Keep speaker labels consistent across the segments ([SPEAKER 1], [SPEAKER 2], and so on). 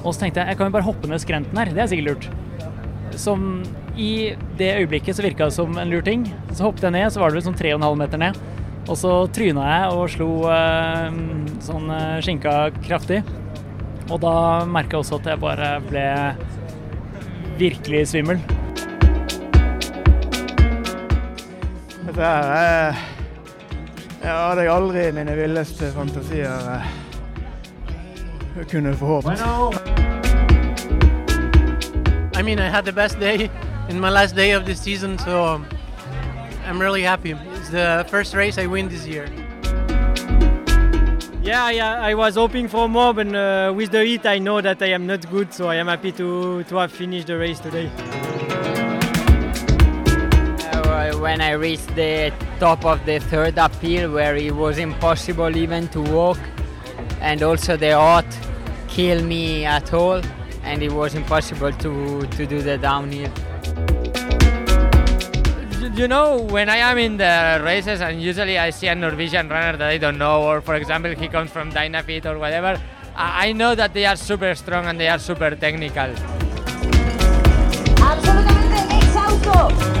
[SPEAKER 1] Og så tenkte jeg jeg kan jo bare hoppe ned skrenten her, det er sikkert lurt. Som i det øyeblikket så virka det som en lur ting. Så hoppet jeg ned, så var det vel sånn 3,5 meter ned. Og så tryna jeg og slo eh, sånn eh, skinka kraftig. Og da merka jeg også at jeg bare ble virkelig svimmel.
[SPEAKER 2] Dette her er Jeg hadde jeg aldri i mine villeste fantasier eh, kunne få håpet.
[SPEAKER 3] I mean, I had the best day in my last day of the season, so I'm really happy. It's the first race I win this year.
[SPEAKER 4] Yeah, yeah, I was hoping for more, but uh, with the heat, I know that I am not good, so I am happy to, to have finished the race today.
[SPEAKER 5] Uh, when I reached the top of the third uphill, where it was impossible even to walk, and also the hot killed me at all, and it was impossible to, to do the downhill.
[SPEAKER 6] you know, when I am in the races and usually I see a Norwegian runner that I don't know, or for example, he comes from Dynafit or whatever, I I know that they are super strong and they are super technical.
[SPEAKER 7] absolutamente exhausto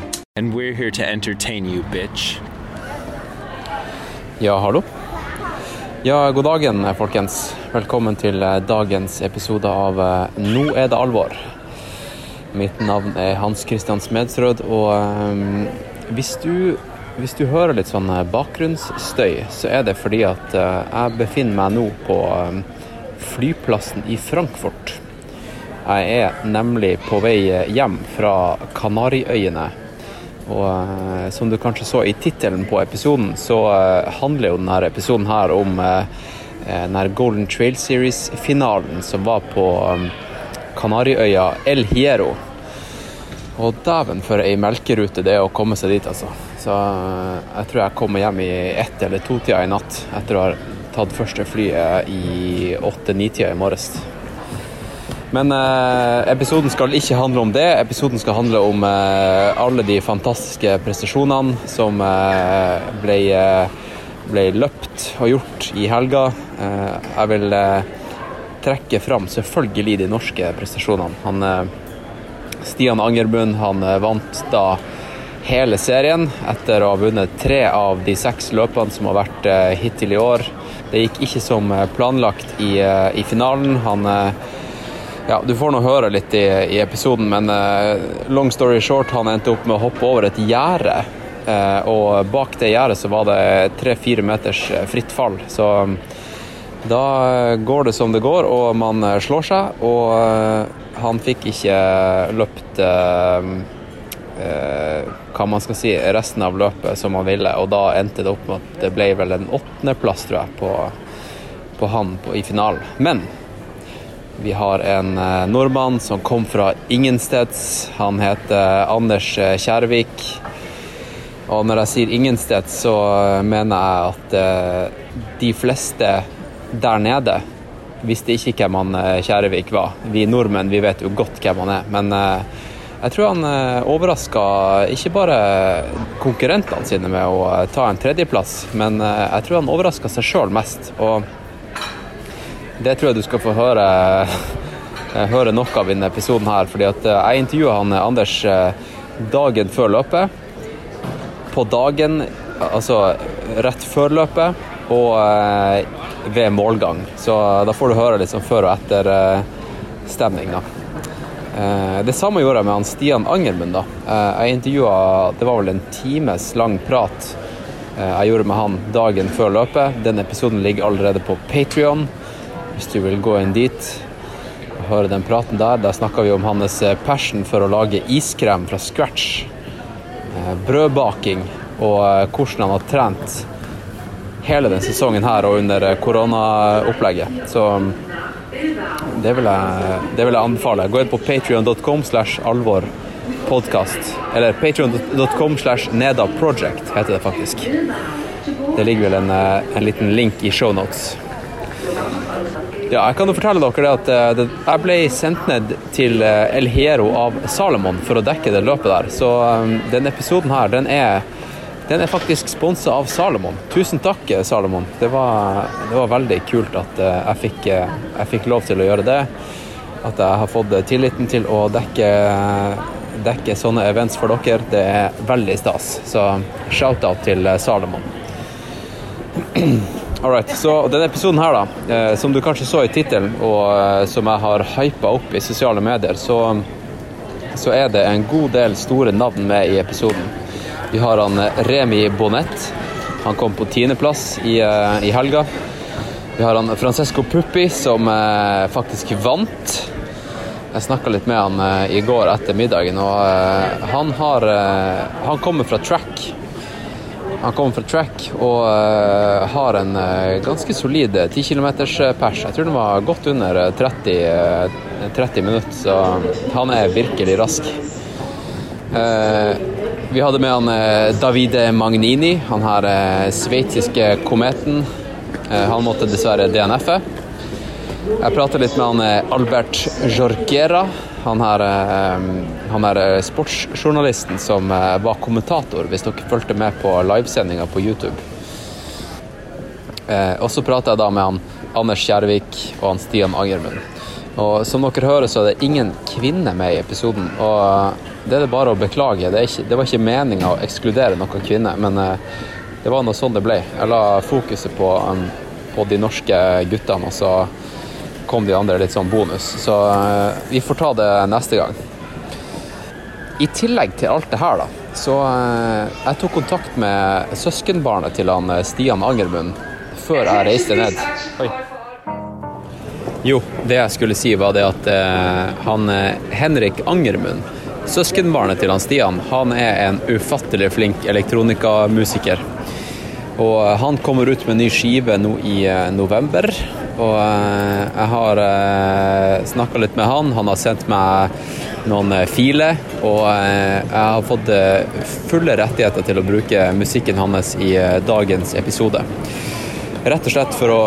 [SPEAKER 8] And we're here to entertain you, bitch.
[SPEAKER 9] Ja, hallo. Ja, god dagen, folkens. Velkommen til eh, dagens episode av eh, Nå er det alvor. Mitt navn er Hans Christian Smedsrød, og um, hvis, du, hvis du hører litt sånn bakgrunnsstøy, så er det fordi at jeg befinner meg nå på flyplassen i Frankfurt. Jeg er nemlig på vei hjem fra Kanariøyene. Og eh, som du kanskje så i tittelen på episoden, så eh, handler jo denne episoden her om eh, den her Golden Trail Series-finalen som var på Kanariøya El Hierro. Og dæven for ei melkerute det er å komme seg dit, altså. Så jeg tror jeg kommer hjem i ett eller to-tida i natt etter å ha tatt første flyet i åtte-ni-tida i morges. Men eh, episoden skal ikke handle om det. Episoden skal handle om eh, alle de fantastiske prestasjonene som eh, ble, eh, ble løpt og gjort i helga. Eh, jeg vil eh, trekke fram selvfølgelig de norske prestasjonene. Han, Stian Angerbund han vant da hele serien etter å ha vunnet tre av de seks løpene som har vært hittil i år. Det gikk ikke som planlagt i, i finalen. Han ja, Du får nå høre litt i, i episoden, men uh, long story short, han endte opp med å hoppe over et gjerde. Uh, og bak det gjerdet så var det tre-fire meters eh, fritt fall. Så um, da går det som det går, og man slår seg. Og uh, han fikk ikke løpt eh, hva man skal si, resten av løpet som han ville, og da endte det opp med at det ble vel en åttendeplass, tror jeg, på, på han på, i finalen. Men vi har en eh, nordmann som kom fra ingensteds. Han heter Anders eh, Kjærvik. Og når jeg sier ingensteds, så eh, mener jeg at eh, de fleste der nede visste ikke hvem han Kjærevik var. Vi nordmenn vi vet jo godt hvem han er. Men eh, jeg tror han eh, overraska ikke bare konkurrentene sine med å eh, ta en tredjeplass, men eh, jeg tror han overraska seg sjøl mest. Og det tror jeg du skal få høre, høre noe av i denne episoden her. fordi eh, jeg intervjua han eh, Anders eh, dagen før løpet. På dagen, altså rett før løpet, og ved målgang. Så da får du høre liksom før og etter stemning, da. Det samme gjorde jeg med han Stian Angermund. da. Jeg intervjua Det var vel en times lang prat jeg gjorde med han dagen før løpet. Den episoden ligger allerede på Patrion, hvis du vil gå inn dit og høre den praten der. Der snakka vi om hans eh, passion for å lage iskrem fra scratch. eh, brødbaking og eh, hvordan han har trent hele denne sesongen her og under koronaopplegget. Så mm, det vil, jeg, det vil jeg anbefale. Gå inn på patrion.com slash alvor podcast. Eller patrion.com slash nedaproject heter det faktisk. Det ligger vel en, en liten link i shownotes. Ja, jeg kan jo fortelle dere at eh, jeg ble sendt ned til eh, El Hero av Salomon for å dekke det løpet der. Så um, denne episoden her, den er, den er faktisk sponsa av Salomon. Tusen takk, eh, Salomon. Det var, det var veldig kult at eh, jeg, fikk, eh, jeg fikk lov til å gjøre det. At jeg har fått tilliten til å dekke, dekke sånne events for dere. Det er veldig stas. Så shout-out til eh, Salomon. Alright, så denne episoden her da, eh, som du kanskje så i tittelen, og eh, som jeg har hypa opp i sosiale medier, så, så er det en god del store navn med i episoden. Vi har han eh, Remi Bonnet. Han kom på tiendeplass i, i helga. Vi har han Francesco Puppi, som faktisk vant. Jeg snakka litt med han i går etter middagen, og han har Han kommer fra track. Han kommer fra track og uh, har en uh, ganske solid 10 km pers. Jeg tror den var godt under eh, 30, uh, 30 minutter, så han er virkelig rask. Eh, vi hadde med han eh, Davide Magnini, han her eh, sveitsiske kometen. Eh, han måtte dessverre DNF-e. Jeg pratet litt med han eh, Albert Jorgera. han her, eh, han her eh, sportsjournalisten som var kommentator, hvis dere fulgte med på livesendinga på YouTube. Og så pratet jeg da med han Anders Kjærvik og han Stian Angermund. Og som dere hører, så er det ingen kvinne med i episoden. Og det er det bare å beklage. Det, ikke, det var ikke meninga å ekskludere noen kvinner, men det var nå sånn det ble. Jeg la fokuset på, um, på de norske guttene, og så kom de andre litt sånn bonus. Så eh, vi får ta det neste gang. I tillegg til alt det her, da, så eh, jeg tok kontakt med søskenbarnet til han eh, Stian Angermund før jeg reiste ned. Oi. Jo, det jeg skulle si var det at han Henrik Angermund, søskenbarnet til han Stian, han er en ufattelig flink elektronikamusiker. Og han kommer ut med en ny skive nå i november. Og eh, jeg har eh, snakka litt med han. Han har sendt meg noen eh, filer. Og jeg har fått fulle rettigheter til å bruke musikken hans i dagens episode. Rett og slett for å,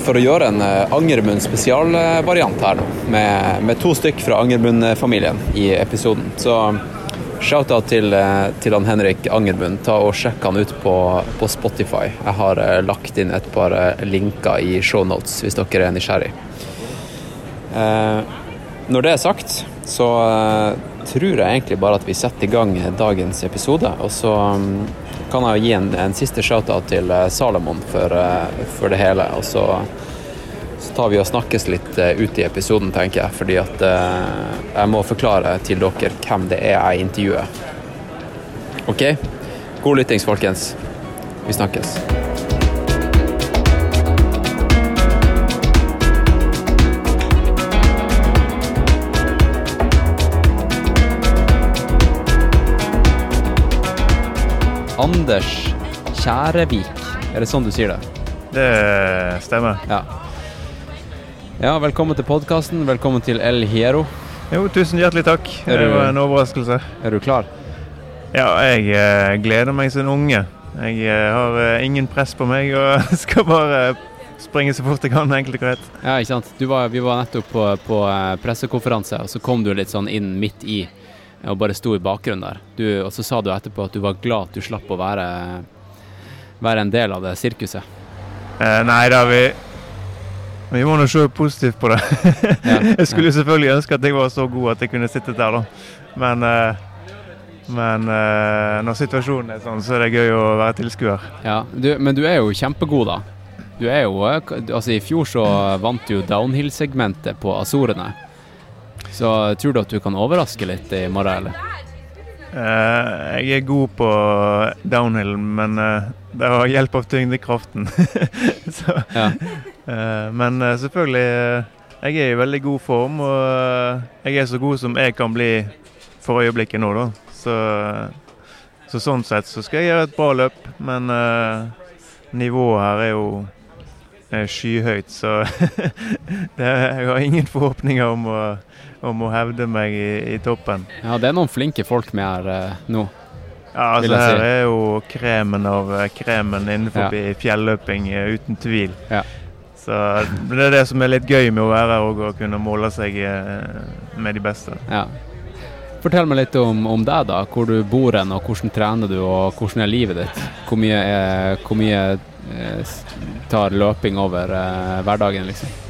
[SPEAKER 9] for å gjøre en Angermund spesialvariant her nå, med, med to stykk fra Angermund-familien i episoden. Så shout-out til, eh, til han Henrik Angermund. Ta og Sjekk han ut på, på Spotify. Jeg har eh, lagt inn et par eh, linker i shownotes hvis dere er nysgjerrig. Når det er sagt, så tror jeg egentlig bare at vi setter i gang dagens episode. Og så mm, kan jeg jo gi en, en siste shout-out til Salomon for, for det hele. Og så, så tar vi og snakkes litt eh, ut i episoden, tenker jeg. Fordi at eh, jeg må forklare til dere hvem det er jeg intervjuer. OK? God lyttings, folkens. Vi snakkes. Anders Kjærevik, er det sånn du sier det?
[SPEAKER 2] Det stemmer.
[SPEAKER 9] Ja. Ja, velkommen til podkasten. Velkommen til El Hierro.
[SPEAKER 2] Jo, tusen hjertelig takk.
[SPEAKER 9] Er
[SPEAKER 2] Det
[SPEAKER 9] du-
[SPEAKER 2] var en overraskelse.
[SPEAKER 9] Er du klar?
[SPEAKER 2] Ja, jeg eh, gleder meg som en unge. Jeg eh, har eh, ingen press på meg og skal bare springe så fort jeg kan, enkelt og greit.
[SPEAKER 9] Ja, ikke sant. Du var, vi var nettopp på, på eh, pressekonferanse, og så kom du litt sånn inn midt i og bare sto i bakgrunnen der. Du, og så sa du etterpå at du var glad at du slapp å være, være en del av det sirkuset.
[SPEAKER 2] Eh, nei da, vi Vi må nå se positivt på det. Jeg skulle selvfølgelig ønske at jeg var så god at jeg kunne sittet der, da. Men, eh, men eh, når situasjonen er sånn, så er det gøy å være tilskuer.
[SPEAKER 9] Ja, du, men du er jo kjempegod, da. Du er jo eh, Altså, i fjor så vant du downhill-segmentet på Azorene. Så tror du at du kan overraske litt i morgen, eller?
[SPEAKER 2] Uh, jeg er god på downhill, men uh, det var hjelp av tyngdekraften. så,
[SPEAKER 9] Ja.
[SPEAKER 2] Eh, men eh, selvfølgelig eh, Jeg er i veldig god form, og jeg er så god som jeg kan bli for øyeblikket nå, da. Så Så sånn sett så skal jeg gjøre et bra løp, men nivået her er jo skyhøyt, så det, jeg har ingen forhåpninger om å, om å hevde meg i, i toppen.
[SPEAKER 9] Ja, det er noen flinke folk med her eh, nå.
[SPEAKER 2] Ja, altså her
[SPEAKER 9] si.
[SPEAKER 2] er jo kremen av kremen innenfor
[SPEAKER 9] Ja.
[SPEAKER 2] fjelløping, uten tvil.
[SPEAKER 9] Ja.
[SPEAKER 2] Så det er det som er litt gøy med å være her og å kunne måle seg eh, med de beste.
[SPEAKER 9] Ja. Fortell meg litt om, om deg, da. Hvor du bor hen, og hvordan trener du, og hvordan er livet ditt? Hvor mye, er, hvor mye eh, tar løping over eh, hverdagen, liksom?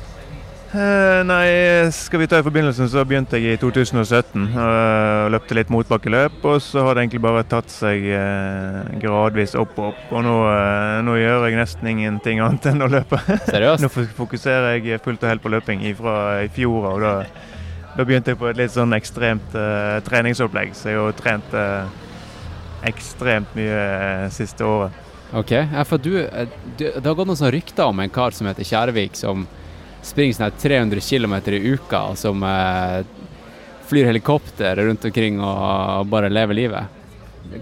[SPEAKER 2] Eh, nei, skal vi ta i forbindelsen, så begynte jeg i 2017 og løpte litt motbakkeløp. Og så har det egentlig bare tatt seg eh, gradvis opp og opp. Og nå, eh, nå gjør jeg nesten ingenting annet enn å løpe.
[SPEAKER 9] Seriøst?
[SPEAKER 2] nå fokuserer jeg fullt og helt på løping fra i fjor. Og da, da begynte jeg på et litt sånn ekstremt uh, treningsopplegg. Så jeg har jo trent uh, ekstremt mye uh, siste året.
[SPEAKER 9] Ok, ja, for du, eh, du, Det har gått noen sånne rykter om en kar som heter Kjærvik, som springer sånn her 300 km i uka, og som eh, flyr helikopter rundt omkring og bare lever livet.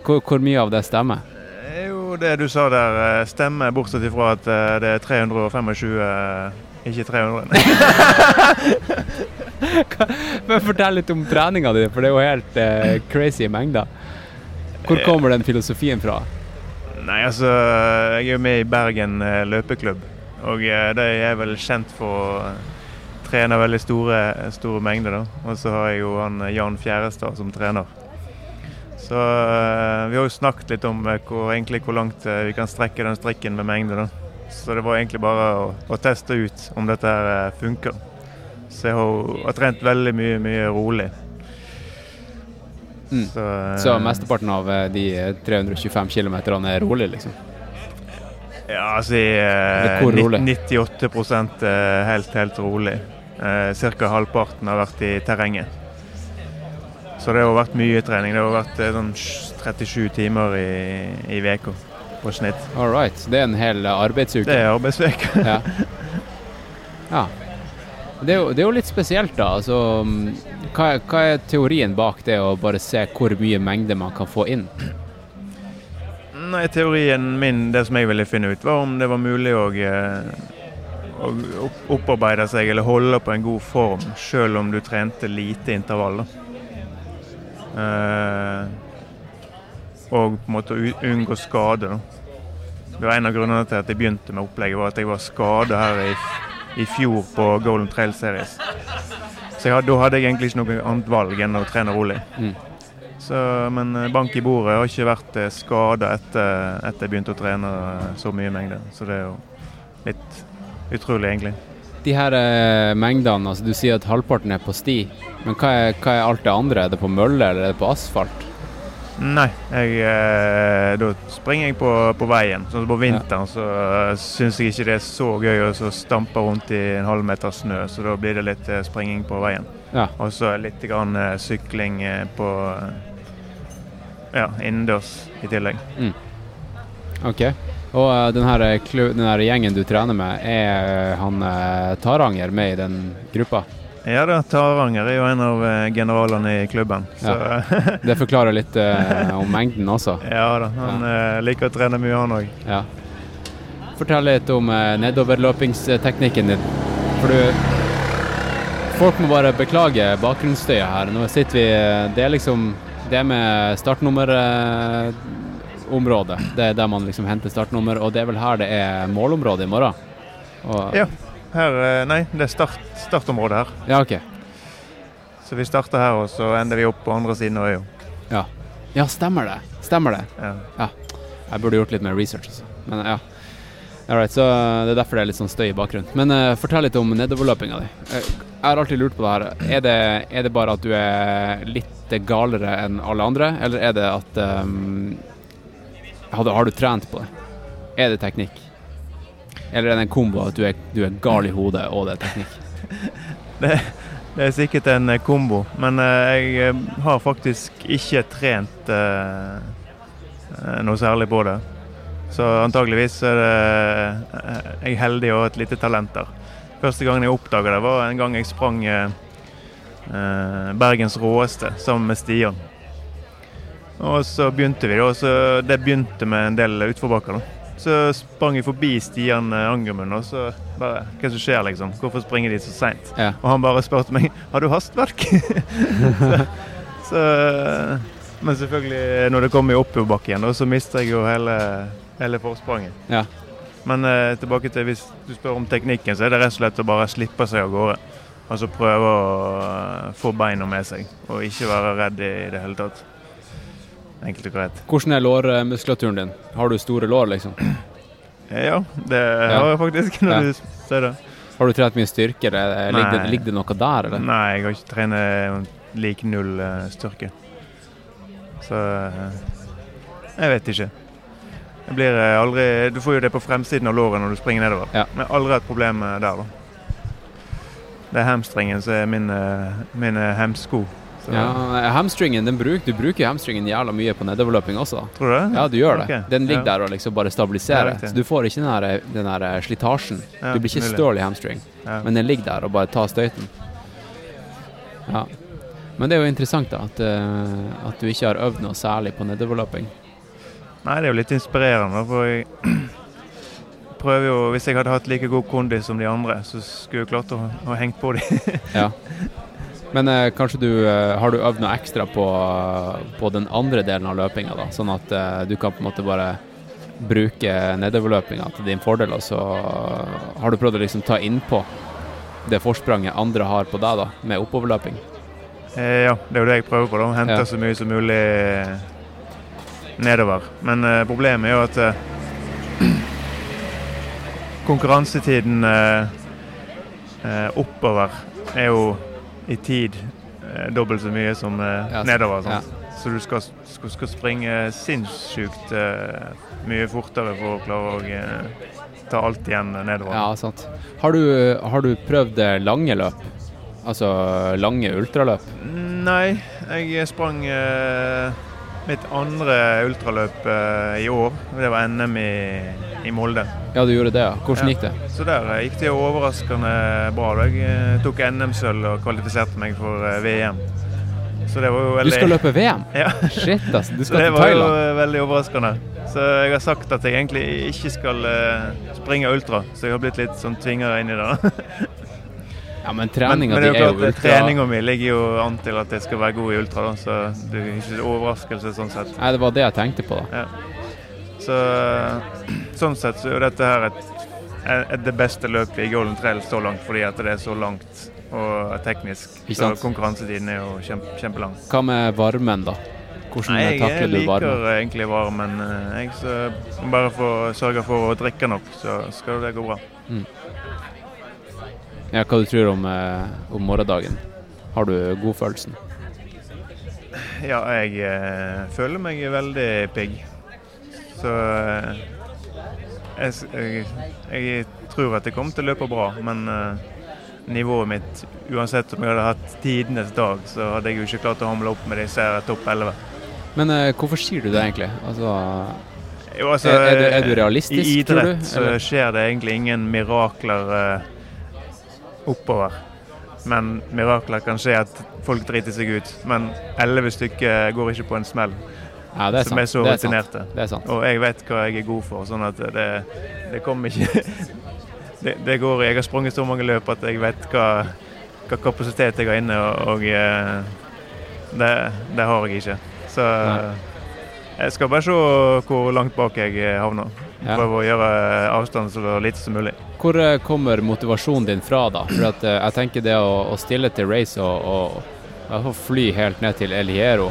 [SPEAKER 9] Hvor, hvor mye av det stemmer?
[SPEAKER 2] Er jo det du sa der, eh, stemmer, bortsett ifra at eh, det er 325, eh, ikke 300.
[SPEAKER 9] Men Fortell litt om treninga di, for det er jo helt eh, crazy mengder. Hvor kommer den filosofien fra?
[SPEAKER 2] Nei, altså, jeg er jo med i Bergen løpeklubb, og de er vel kjent for å trene veldig store, store mengder. da. Og så har jeg jo han eh, Jan Fjærestad som trener. Så eh, vi har jo snakket litt om eh, hvor, egentlig hvor langt eh, vi kan strekke den strikken med mengde. da. Så det var egentlig bare å, å teste ut om dette her eh, funker. Så jeg har, har trent veldig mye, mye rolig.
[SPEAKER 9] Mm.
[SPEAKER 2] Så, eh,
[SPEAKER 9] Så mesteparten av eh, de 325 km er rolig, liksom?
[SPEAKER 2] Ja, altså i, eh,
[SPEAKER 9] rolig?
[SPEAKER 2] 98 eh, helt, helt rolig. Eh, Ca. halvparten har vært i terrenget. Så det har vært mye trening. Det har vært sånn 37 timer i, i veka på snitt.
[SPEAKER 9] All right. Det er en hel arbeidsuke?
[SPEAKER 2] Det er arbeidsuke.
[SPEAKER 9] ja. ja. Det er, jo, det er jo litt spesielt, da. Altså, mm, hva, hva er teorien bak det å bare se hvor mye mengde man kan få inn?
[SPEAKER 2] Nei, teorien min, det som jeg ville finne ut, var om det var mulig å, eh, å opparbeide seg eller holde på en god form, selv om du trente lite intervall. Eh, og på en måte unngå skade. da. Det var En av grunnene til at jeg begynte med opplegget, var at jeg var skada her i, i fjor på Golden Trail Series. Så jeg da hadde jeg egentlig ikke noe annet valg enn å trene rolig.
[SPEAKER 9] Mm.
[SPEAKER 2] Så, men eh, bank i bordet har ikke vært eh, skada etter, at jeg begynte å trene eh, så mye mengde. Så det er jo litt utrolig, egentlig.
[SPEAKER 9] De her eh, mengdene, altså du sier at halvparten er på sti, men hva er, hva er alt det andre? Er det på mølle eller er det på asfalt?
[SPEAKER 2] Nei, jeg, eh, da springer jeg på, på veien. Sånn på vinteren så uh, syns jeg ikke det er så gøy å stampe rundt i en halv meter snø, så da blir det litt eh, springing på veien.
[SPEAKER 9] Ja.
[SPEAKER 2] Og så litt grann sykling på ja, innendørs i tillegg.
[SPEAKER 9] Mm. Ok. Og uh, den, her, eh, den her gjengen du trener med, er eh, han uh, Taranger med i den gruppa?
[SPEAKER 2] Ja da, Taranger er jo en av generalene i klubben. Så
[SPEAKER 9] Det forklarer litt uh, om mengden også.
[SPEAKER 2] ja da, han eh, liker å trene mye, han òg.
[SPEAKER 9] Ja. Fortell litt om nedoverløpingsteknikken din. For du Folk må bare beklage bakgrunnsstøyet her. Nå sitter vi Det er liksom Det med startnummerområdet. det er der man liksom henter startnummer, og det er vel her det er målområdet i morgen? Og,
[SPEAKER 2] Ja. Her, eh, nei, det er start, startområdet her.
[SPEAKER 9] ja, OK.
[SPEAKER 2] Så vi starter her, og så ender vi opp på andre siden av øya.
[SPEAKER 9] Ja. ja, stemmer det. Stemmer det.
[SPEAKER 2] Ja.
[SPEAKER 9] Jeg burde gjort litt mer research, altså. Men ja. Alright, så det er derfor det er litt sånn støy i bakgrunnen. Men uh, fortell litt om nedoverløpinga di. Eh, jeg har alltid lurt på det her. Er det, er det bare at du er litt galere enn alle andre, eller er det at um, har, du, har du trent på det? Er det teknikk? Eller er det en kombo at du er, du er gal i hodet og det er teknikk?
[SPEAKER 2] Det, det er sikkert en eh, kombo, men uh, jeg eh, har faktisk ikke trent eh, eh, noe særlig på det. Så antageligvis er det eh, jeg heldig og et lite talent der. Første gangen jeg oppdaga det, var en gang jeg sprang eh, eh, Bergens råeste sammen med Stian. Og så begynte vi, da. Så det begynte med en del utforbakker. Så sprang jeg forbi Stian Angermund, og så bare Hva som skjer, liksom? Hvorfor springer de så seint?
[SPEAKER 9] Ja.
[SPEAKER 2] Og han bare spurte meg har du hastverk. så, så Men selvfølgelig, når det kom i oppoverbakke igjen, så mister jeg jo hele, hele forspranget.
[SPEAKER 9] Ja.
[SPEAKER 2] Men eh, tilbake til hvis du spør om teknikken, så er det rett og slett å bare slippe seg av gårde. Altså prøve å eh, få beina med seg, og ikke være redd i det hele tatt. Enkelt og greit.
[SPEAKER 9] Hvordan er lårmuskulaturen din? Har du store lår, liksom?
[SPEAKER 2] Eh, Ja, det har jeg faktisk, når
[SPEAKER 9] Ja.
[SPEAKER 2] du sier det.
[SPEAKER 9] Har du trent mye styrke, ligger det, ligger det noe der, eller?
[SPEAKER 2] Nei, jeg har ikke trent lik null eh, styrke. Så eh, jeg vet ikke. Det blir eh, aldri Du får jo det på fremsiden av låret når du springer nedover.
[SPEAKER 9] Ja.
[SPEAKER 2] Men aldri et problem eh, der, da. Det er hamstringen som er min, eh, min hemsko. Så-
[SPEAKER 9] Ja, hamstringen, den bruk, du bruker hamstringen jævla mye på nedoverløping også.
[SPEAKER 2] Tror du det?
[SPEAKER 9] Ja, du gjør det. Den ligger
[SPEAKER 2] ja.
[SPEAKER 9] der og liksom bare stabiliserer. så du får ikke den her, den her slitasjen.
[SPEAKER 2] Ja,
[SPEAKER 9] du blir ikke støl i hamstring, men den ligger der og bare tar støyten. Ja. Men det er jo interessant da, at, at du ikke har øvd noe særlig på nedoverløping.
[SPEAKER 2] Nei, det er jo litt inspirerende, for jeg prøver jo Hvis jeg hadde hatt like god kondis som de andre, så skulle jeg klart å ha hengt på dem.
[SPEAKER 9] Ja. Men eh, kanskje du eh, har du øvd noe ekstra på, på den andre delen av løpinga, da? Sånn at eh, du kan på en måte bare bruke nedoverløpinga til din fordel, og så har du prøvd å liksom ta innpå det forspranget andre har på deg, da, med oppoverløping?
[SPEAKER 2] Eh, ja, det er jo det jeg prøver på. da, Hente
[SPEAKER 9] Ja.
[SPEAKER 2] så mye som mulig nedover. Men eh, problemet er jo at eh, konkurransetiden eh, eh, oppover er jo i tid eh, dobbelt så mye som
[SPEAKER 9] Ja, så-
[SPEAKER 2] nedover.
[SPEAKER 9] ja.
[SPEAKER 2] Så du skal, skal, skal springe sinnssykt mye fortere for å klare å ta alt igjen nedover.
[SPEAKER 9] Ja, sant. Har du, har du prøvd lange løp? Altså lange ultraløp?
[SPEAKER 2] Nei, jeg sprang eh, mitt andre ultraløp eh, i år. Det var NM i, i Molde.
[SPEAKER 9] Ja, du gjorde det, ja. Hvordan
[SPEAKER 2] Ja.
[SPEAKER 9] gikk det?
[SPEAKER 2] Så der eh, gikk det overraskende bra. Jeg eh, tok NM-sølv og kvalifiserte meg for VM. Så det var jo
[SPEAKER 9] Du skal løpe VM?
[SPEAKER 2] Ja.
[SPEAKER 9] Shit, altså. Du skal til
[SPEAKER 2] Thailand. det
[SPEAKER 9] var
[SPEAKER 2] jo veldig overraskende. Så jeg har sagt at jeg egentlig ikke skal springe ultra, så jeg har blitt litt sånn tvinger inn i det.
[SPEAKER 9] Ja, men treninga di
[SPEAKER 2] det
[SPEAKER 9] er
[SPEAKER 2] er
[SPEAKER 9] jo ultra
[SPEAKER 2] treninga mi ligger jo an til at jeg skal være god i ultra, da, så det er ikke en overraskelse sånn sett.
[SPEAKER 9] Nei, det var det jeg tenkte på, da.
[SPEAKER 2] Ja. Så sånn sett så er jo dette her et, et, det beste løpet i Golden Trail så langt, fordi at det er så langt og teknisk. Så konkurransetiden er jo kjempe, kjempelang.
[SPEAKER 9] Hva med varmen, da? Hvordan
[SPEAKER 2] Nei, jeg,
[SPEAKER 9] takler du
[SPEAKER 2] liker egentlig varmen. eh, Jeg så bare får sørge for å drikke nok, så skal det gå bra.
[SPEAKER 9] Mm. Ja, hva du tror om, eh, om morgendagen? Har du godfølelsen?
[SPEAKER 2] Ja, jeg eh, føler meg veldig pigg. Så eh, jeg, jeg, jeg tror at det kommer til å løpe bra, men eh, nivået mitt Uansett om jeg hadde hatt tidenes dag, så hadde jeg jo ikke klart å hamle opp med disse her topp 11.
[SPEAKER 9] Men eh, hvorfor sier du det egentlig? Altså,
[SPEAKER 2] Jo, altså,
[SPEAKER 9] er, er, du, er du realistisk,
[SPEAKER 2] I
[SPEAKER 9] tror
[SPEAKER 2] idrett
[SPEAKER 9] du?
[SPEAKER 2] så
[SPEAKER 9] Eller?
[SPEAKER 2] skjer det egentlig ingen mirakler eh, oppover. Men mirakler kan skje at folk driter seg ut. Men elleve stykker går ikke på en smell.
[SPEAKER 9] Ja, det er
[SPEAKER 2] som
[SPEAKER 9] sant.
[SPEAKER 2] er så
[SPEAKER 9] Det er
[SPEAKER 2] rutinerte.
[SPEAKER 9] Det er sant.
[SPEAKER 2] Og jeg vet hva jeg er god for, sånn at det, det kommer ikke det, det går Jeg har sprunget så mange løp at jeg vet hva, hva kapasitet jeg har inne, og, og eh, det, det har jeg ikke. Så
[SPEAKER 9] Nei.
[SPEAKER 2] jeg skal bare se hvor langt bak jeg havner.
[SPEAKER 9] Ja.
[SPEAKER 2] Prøve å gjøre avstanden så lite som mulig.
[SPEAKER 9] Hvor eh, kommer motivasjonen din fra, da? For at, eh, jeg tenker det å, å stille til race og, og, og fly helt ned til El Hierro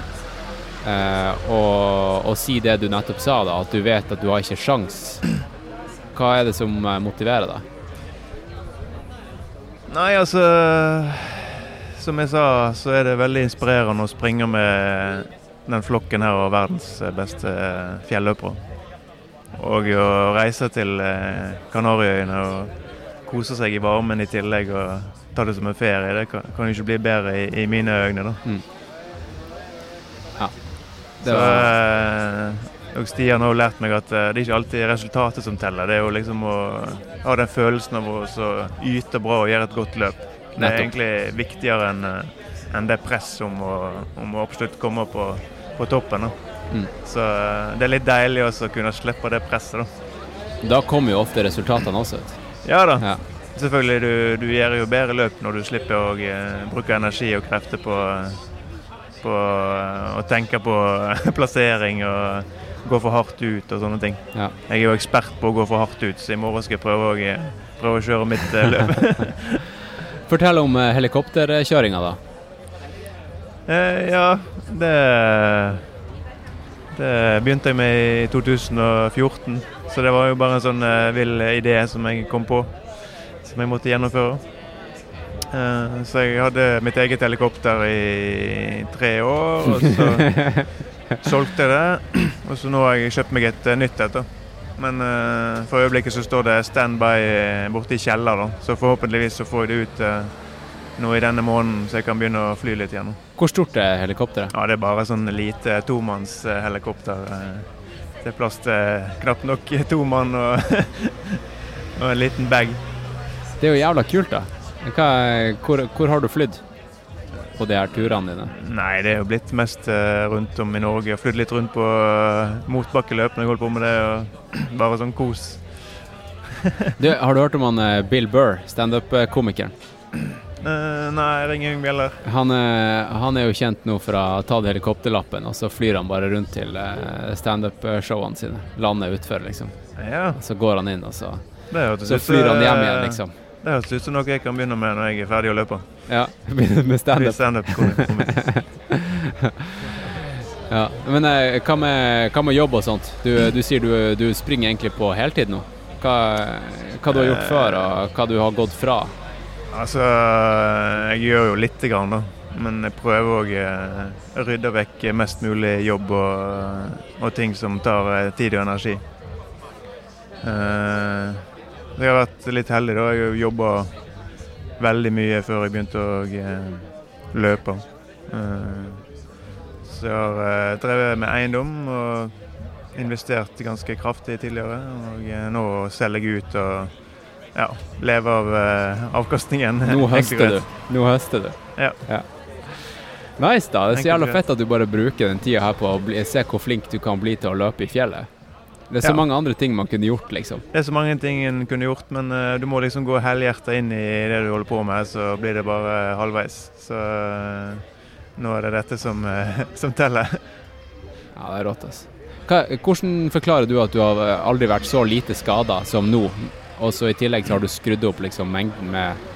[SPEAKER 9] eh, og, og si det du nettopp sa, da, at du vet at du har ikke sjans. Hva er det som eh, motiverer deg?
[SPEAKER 2] Nei, altså Som jeg sa, så er det veldig inspirerende å springe med den flokken her og verdens beste fjelløpere. Og å reise til eh, Kanariøyene og kose seg i varmen i tillegg og ta det som en ferie, det kan, kan jo ikke bli bedre i, i mine øyne, da.
[SPEAKER 9] Mm. Ja. Det var,
[SPEAKER 2] Så, og Stian har jo lært meg at eh, det er ikke alltid resultatet som teller. Det er jo liksom å ha den følelsen av å yte bra og gjøre et godt løp. Det er
[SPEAKER 9] Nettopp.
[SPEAKER 2] egentlig viktigere enn en det presset om om å absolutt komme på, på toppen. Da.
[SPEAKER 9] Mm.
[SPEAKER 2] Så eh, det er litt deilig også å kunne slippe det presset, da.
[SPEAKER 9] Da kommer jo ofte resultatene også. ut.
[SPEAKER 2] Ja da.
[SPEAKER 9] Ja.
[SPEAKER 2] Selvfølgelig, du, du gjør jo bedre løp når du slipper å eh, bruke energi og krefter på, på eh, å tenke på plassering og gå for hardt ut og sånne ting.
[SPEAKER 9] Ja.
[SPEAKER 2] Jeg er jo ekspert på å gå for hardt ut, så i morgen skal jeg prøve å, prøve å kjøre mitt løp.
[SPEAKER 9] Fortell om helikopterkjøringa, da.
[SPEAKER 2] Eh, ja, det Det begynte jeg med i 2014. Så det var jo bare en sånn uh, vill idé som jeg kom på, som jeg måtte gjennomføre. Uh, så jeg hadde mitt eget helikopter i tre år, og så solgte jeg det. Og så nå har jeg kjøpt meg et eh, nytt et. Men uh, for øyeblikket så står det standby borte i kjeller, da. Så forhåpentligvis så får jeg det ut nå i denne måneden, så jeg kan begynne å fly litt igjen.
[SPEAKER 9] Hvor stort er helikopteret?
[SPEAKER 2] Ja, det er bare sånn lite tomannshelikopter. Det er plass til knapt nok to mann og, og en liten bag.
[SPEAKER 9] Det er jo jævla kult, da. Hva, hvor, hvor har du flydd på de her turene dine?
[SPEAKER 2] Nei, det er jo blitt mest eh, rundt om i Norge. Jeg har flydd litt rundt på uh, motbakkeløp når jeg holdt på med det. og Bare sånn kos.
[SPEAKER 9] Du, har du hørt om han eh, Bill Burr, standup-komikeren?
[SPEAKER 2] Eh, nei, det er ingen bjeller.
[SPEAKER 9] Han, eh, han er jo kjent nå for å ha tatt helikopterlappen, og så flyr han bare rundt til eh, standup-showene sine. Lander utfor, liksom.
[SPEAKER 2] Ja,
[SPEAKER 9] Så går han inn, og så, så flyr han hjem igjen, liksom.
[SPEAKER 2] Det høres ut som noe jeg kan begynne med når jeg er ferdig å løpe.
[SPEAKER 9] Ja, med standup.
[SPEAKER 2] standup-komiker.
[SPEAKER 9] Ja. Men hva, med, hva med jobb og sånt? Du, du sier du, du springer egentlig på heltid nå. Hva, hva du har gjort før, og hva du har gått fra?
[SPEAKER 2] Altså, jeg gjør jo lite grann, da. Men jeg prøver òg å rydde vekk mest mulig jobb og, og ting som tar eh, tid og energi. Eh, jeg har vært litt heldig, da. Jeg jobba veldig mye før jeg begynte å eh, løpe. Eh, så jeg har eh, drevet med eiendom og investert ganske kraftig tidligere. Og eh, nå selger jeg ut og ja, leve av uh, avkastningen.
[SPEAKER 9] Nå høster du. Nå høster du.
[SPEAKER 2] Ja.
[SPEAKER 9] Nice, da. Det er så jævla fett at du bare bruker den tida her på å bli, se hvor flink du kan bli til å løpe i fjellet. Det er så
[SPEAKER 2] Ja.
[SPEAKER 9] mange andre ting man kunne gjort, liksom.
[SPEAKER 2] Det er så mange ting en kunne gjort, men uh, du må liksom gå helhjertet inn i det du holder på med, så blir det bare halvveis. Så uh, nå er det dette som, uh, som teller.
[SPEAKER 9] Ja, det er rått, altså. Hva, hvordan forklarer du at du har aldri vært så lite skada som nå, og så i tillegg så har du skrudd opp liksom mengden med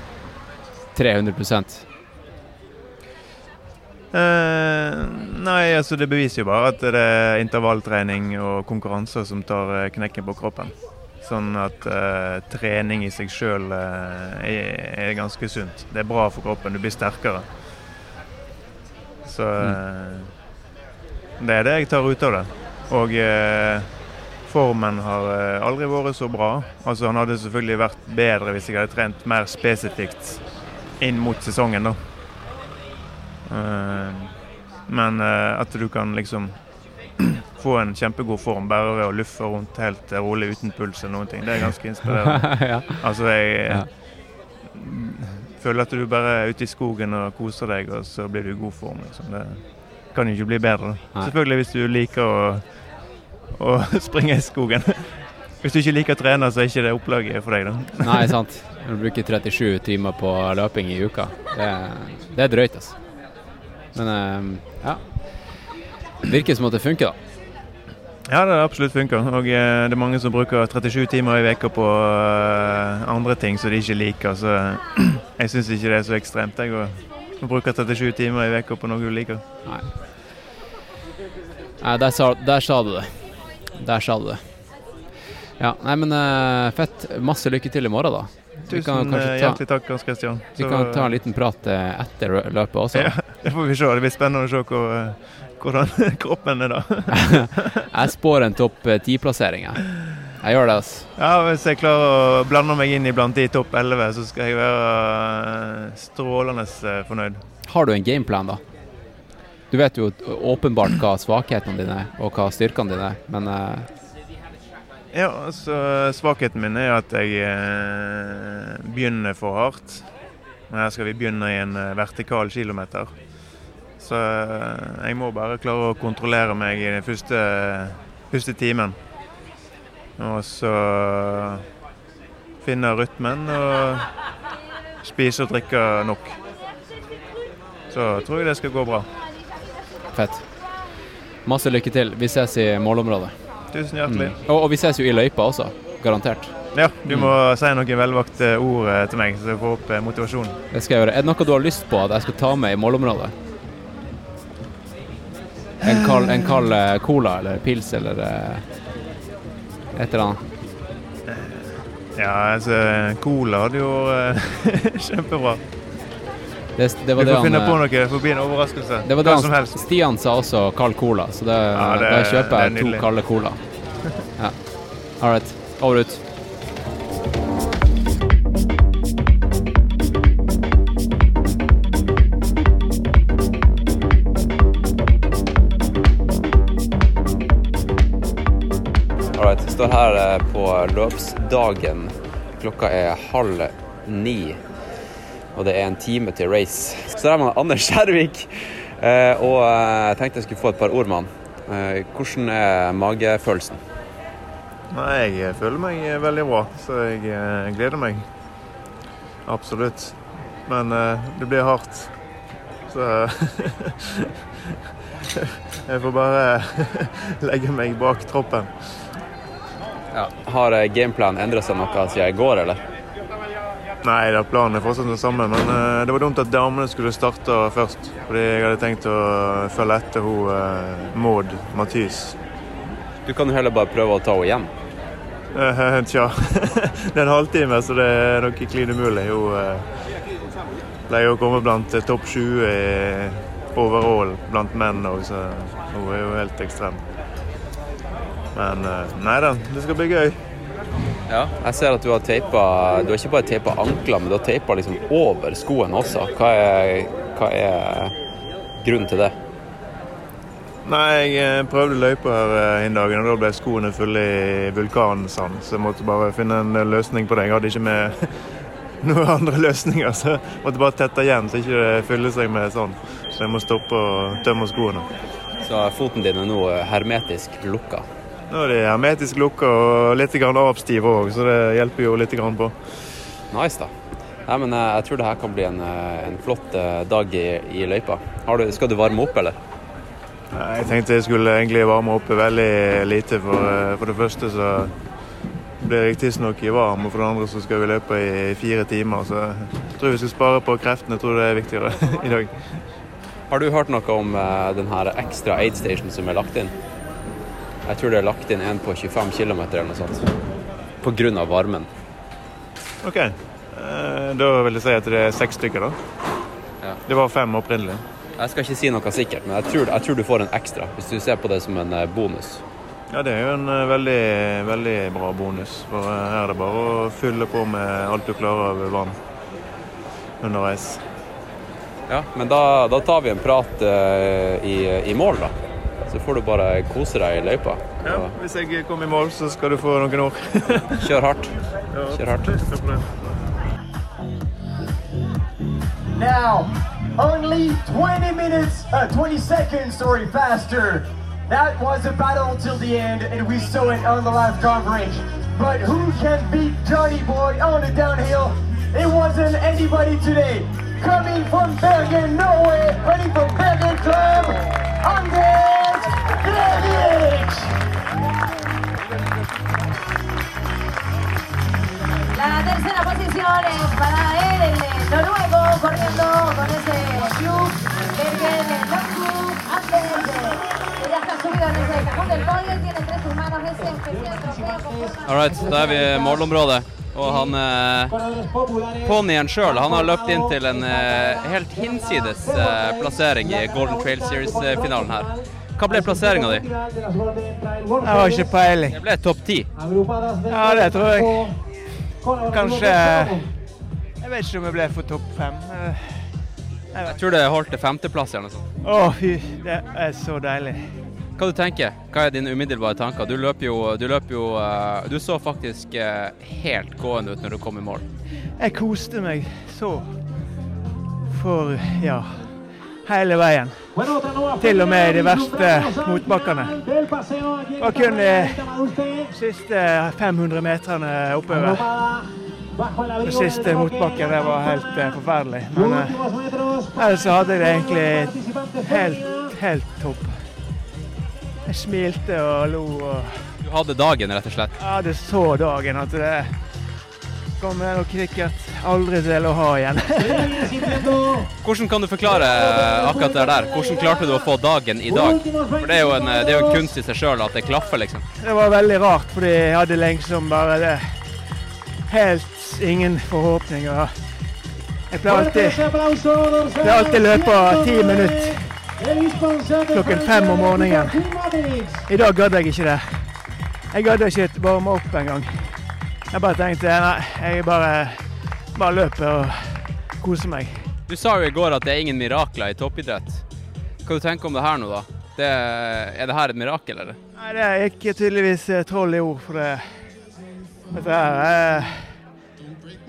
[SPEAKER 9] 300%
[SPEAKER 2] Eh, nei, altså det beviser jo bare at det er intervalltrening og konkurranser som tar eh, knekken på kroppen. Sånn at uh, trening i seg sjøl er, er ganske sunt. Det er bra for kroppen, du blir sterkere. Så mm. det er det jeg tar ut av det. Og formen har eh, aldri vært så bra. Altså Han hadde selvfølgelig vært bedre hvis jeg hadde trent mer spesifikt inn mot sesongen, da. Eh, Men eh, at du kan liksom få en kjempegod form bare ved å luffe rundt helt rolig uten puls eller noen ting, det er ganske inspirerende. Altså, jeg føler at du bare er ute i skogen og koser deg, og så blir du i god form. Liksom. Det kan jo ikke bli bedre. Selvfølgelig hvis du liker å, å springe i skogen. Hvis du ikke liker å trene, så er ikke det opplaget for deg. da.
[SPEAKER 9] Nei, sant. Når du bruker 37 timer på løping i uka, det, det er drøyt, altså. Men eh, ja. Virker som at det funker, da.
[SPEAKER 2] Ja, det absolutt funker. Og eh, det er mange som bruker 37 timer i veka på eh, andre ting som de ikke liker. Så jeg syns ikke det er så ekstremt jeg, å bruke 37 timer i veka på noe du liker.
[SPEAKER 9] Nei. Nei, der sa, der sa du det. Der sa du det. Ja, nei, men uh, fett. Masse lykke til i morgen, da. Vi kan
[SPEAKER 2] Tusen eh,
[SPEAKER 9] ta-
[SPEAKER 2] hjertelig takk, Hans Christian.
[SPEAKER 9] Vi
[SPEAKER 2] Så-
[SPEAKER 9] kan ta en liten prat uh, etter løpet også.
[SPEAKER 2] Ja, det får vi se. Det blir spennende å se hvor, uh, hvordan kroppen er da.
[SPEAKER 9] Jeg spår en topp ti-plassering, jeg. Jeg gjør det, altså.
[SPEAKER 2] Ja, Hvis jeg klarer å blande meg inn iblant de topp 11, så skal jeg være strålende fornøyd.
[SPEAKER 9] Har du en gameplan, da? Du vet jo åpenbart hva svakhetene dine er, og hva styrkene dine er, men eh,
[SPEAKER 2] Ja, altså Svakheten min er at jeg eh, begynner for hardt. Men Her skal vi begynne i en eh, vertikal kilometer. Så eh, jeg må bare klare å kontrollere meg i den første, første timen. Og så finne rytmen og spise og drikke nok. Så tror jeg det skal gå bra.
[SPEAKER 9] Fett. Masse lykke til. Vi ses i målområdet.
[SPEAKER 2] Tusen hjertelig.
[SPEAKER 9] Mm. Og, og vi ses jo i løypa også, garantert.
[SPEAKER 2] Ja, du må si noen velvalgte ord eh, til meg, så jeg får opp eh, motivasjonen.
[SPEAKER 9] Det skal jeg gjøre. Er det noe du har lyst på at jeg skal ta med i målområdet? En kald, en kald eh, cola eller pils eller et eller annet?
[SPEAKER 2] Ja, altså Cola hadde jo kjempebra.
[SPEAKER 9] Det, det
[SPEAKER 2] Du
[SPEAKER 9] får det
[SPEAKER 2] får finne på
[SPEAKER 9] eh,
[SPEAKER 2] noe, det får bli en overraskelse.
[SPEAKER 9] det var det
[SPEAKER 2] Hva som
[SPEAKER 9] han,
[SPEAKER 2] helst.
[SPEAKER 9] Stian sa også kald cola, så det,
[SPEAKER 2] Ja, det-
[SPEAKER 9] da kjøper
[SPEAKER 2] er
[SPEAKER 9] jeg to kalde cola. Ja. All right. Over ut. Alright, jeg står her eh, på løpsdagen. Klokka er halv ni, og det er en time til race. Så der er man Anders Skjærvik, eh, og eh, jeg tenkte jeg skulle få et par ord med han. Eh, Hvordan er magefølelsen?
[SPEAKER 2] Nei, jeg føler meg veldig bra, så jeg gleder meg. Absolutt. Men eh, det blir hardt. Så jeg får bare legge meg bak troppen.
[SPEAKER 9] Har eh, gameplanen endret seg noe siden i går, eller?
[SPEAKER 2] Nei, da, planen er fortsatt den samme, men eh, det var dumt at damene skulle starte først. Fordi jeg hadde tenkt å følge etter hun uh, Maud Mathys.
[SPEAKER 9] Du kan jo heller bare prøve å ta henne igjen.
[SPEAKER 2] Uh, Tja, det er en halvtime, så det er nok klin umulig. Hun uh, pleier å komme blant eh, topp 20 i overall blant menn òg, så hun er jo helt ekstrem. Men uh, nei da, det skal bli gøy.
[SPEAKER 9] Ja. Jeg ser at du har teipa Du har ikke bare teipa ankler, men du har teipa liksom over skoen også. Hva er, hva er grunnen til det?
[SPEAKER 2] Nei, jeg eh, prøvde løypa her eh, en dag, og da ble skoene fulle i vulkansand. Så jeg måtte bare finne en eh, løsning på det. Jeg hadde ikke med noen andre løsninger, så jeg måtte bare tette igjen så ikke det fyller seg med sånn. Så jeg må stoppe og tømme skoene.
[SPEAKER 9] Så foten din er nå hermetisk lukka.
[SPEAKER 2] Nå er de hermetisk lukka og litt avstive òg, så det hjelper jo litt på.
[SPEAKER 9] Nice, da. Nei, men eh, jeg tror det her kan bli en, eh, en flott eh, dag i, i løypa. Har du, skal du varme opp, eller?
[SPEAKER 2] Nei, Jeg tenkte jeg skulle egentlig varme opp veldig lite. For, for det første så blir jeg tidsnok i varm, og for det andre så skal vi løpe i fire timer. Så jeg tror vi skal spare på kreftene. Jeg tror det er viktigere i dag.
[SPEAKER 9] Har du hørt noe om denne den her ekstra aid station som er lagt inn? Jeg tror det er lagt inn en på 25 km eller noe sånt. Av varmen.
[SPEAKER 2] OK. Eh, Da vil jeg si at det er seks stykker, da.
[SPEAKER 9] Ja.
[SPEAKER 2] Det var fem opprinnelig.
[SPEAKER 9] Jeg skal ikke si noe sikkert, men jeg tror, jeg tror du får en ekstra hvis du ser på det som en eh, bonus.
[SPEAKER 2] Ja, det er jo en eh, veldig, veldig bra bonus. For her er det bare å fylle på med alt du klarer av vann underveis.
[SPEAKER 9] Ja, men da, da tar vi en prat uh, i, i mål, da. Så får du bare kose deg i løypa.
[SPEAKER 2] Ja, hvis jeg kommer i mål, så skal du få noen år.
[SPEAKER 9] Kjør hardt. Kjør hardt.
[SPEAKER 2] Takk for det.
[SPEAKER 10] Now, only 20 minutes, uh, 20 seconds, sorry, faster. That was a battle till the end, and we saw it on the live coverage. But who can beat Johnny Boy on the downhill? It wasn't anybody today. Coming from Bergen, Norway, running from Bergen Club, Anders Grevich!
[SPEAKER 7] La tercera posición es para él, el noruego, corriendo con ese club Bergen Longklub Anders, que ya está subido en ese cajón del podio, tiene entre sus manos ese especial trofeo
[SPEAKER 9] All right, da er vi i målområdet. Og han eh, ponnien sjøl har løpt inn til en eh, helt hinsides eh, plassering i Golden Trail Series-finalen her. Hva ble plasseringa di?
[SPEAKER 11] Jeg har ikke peiling.
[SPEAKER 9] Det ble topp ti.
[SPEAKER 11] Ja, det tror jeg. Kanskje Jeg vet ikke om jeg ble for topp fem. Jeg,
[SPEAKER 9] Jeg tror det holdt til femteplass eller noe sånt.
[SPEAKER 11] Å, fy. Det er så deilig.
[SPEAKER 9] Hva du tenker? Hva er dine umiddelbare tanker? Du løper jo Du, løper jo, eh, du så faktisk eh, helt gående ut når du kom i mål.
[SPEAKER 11] Jeg koste meg så. For ja
[SPEAKER 2] hele veien. Til og med i de verste motbakkene. Og kun de siste 500 meterne oppover. Den siste motbakken det var helt eh, forferdelig. Men eh, ellers så hadde jeg det egentlig helt, helt topp. Jeg smilte og lo og
[SPEAKER 9] Du hadde dagen, rett og slett?
[SPEAKER 2] Ja, det så dagen at det kommer og cricket aldri til å ha igjen.
[SPEAKER 9] Hvordan kan du forklare akkurat det der? Hvordan klarte du å få dagen i dag? For det er jo en, det er jo en kunst i seg sjøl at det klaffer, liksom.
[SPEAKER 2] Det var veldig rart, fordi jeg hadde liksom bare det helt ingen forhåpninger. Jeg pleier alltid, jeg alltid løpe ti minutter klokken fem om morgenen. I dag gadd jeg ikke det. Jeg gadd ikke varme opp engang. Jeg bare tenkte nei, jeg bare, bare løper og koser meg.
[SPEAKER 9] Du sa jo i går at det er ingen mirakler i toppidrett. Hva du tenker om det her nå, da? Det, er det her et mirakel, eller?
[SPEAKER 2] Nei, det ikke tydeligvis eh, troll i ord, for det dette her eh,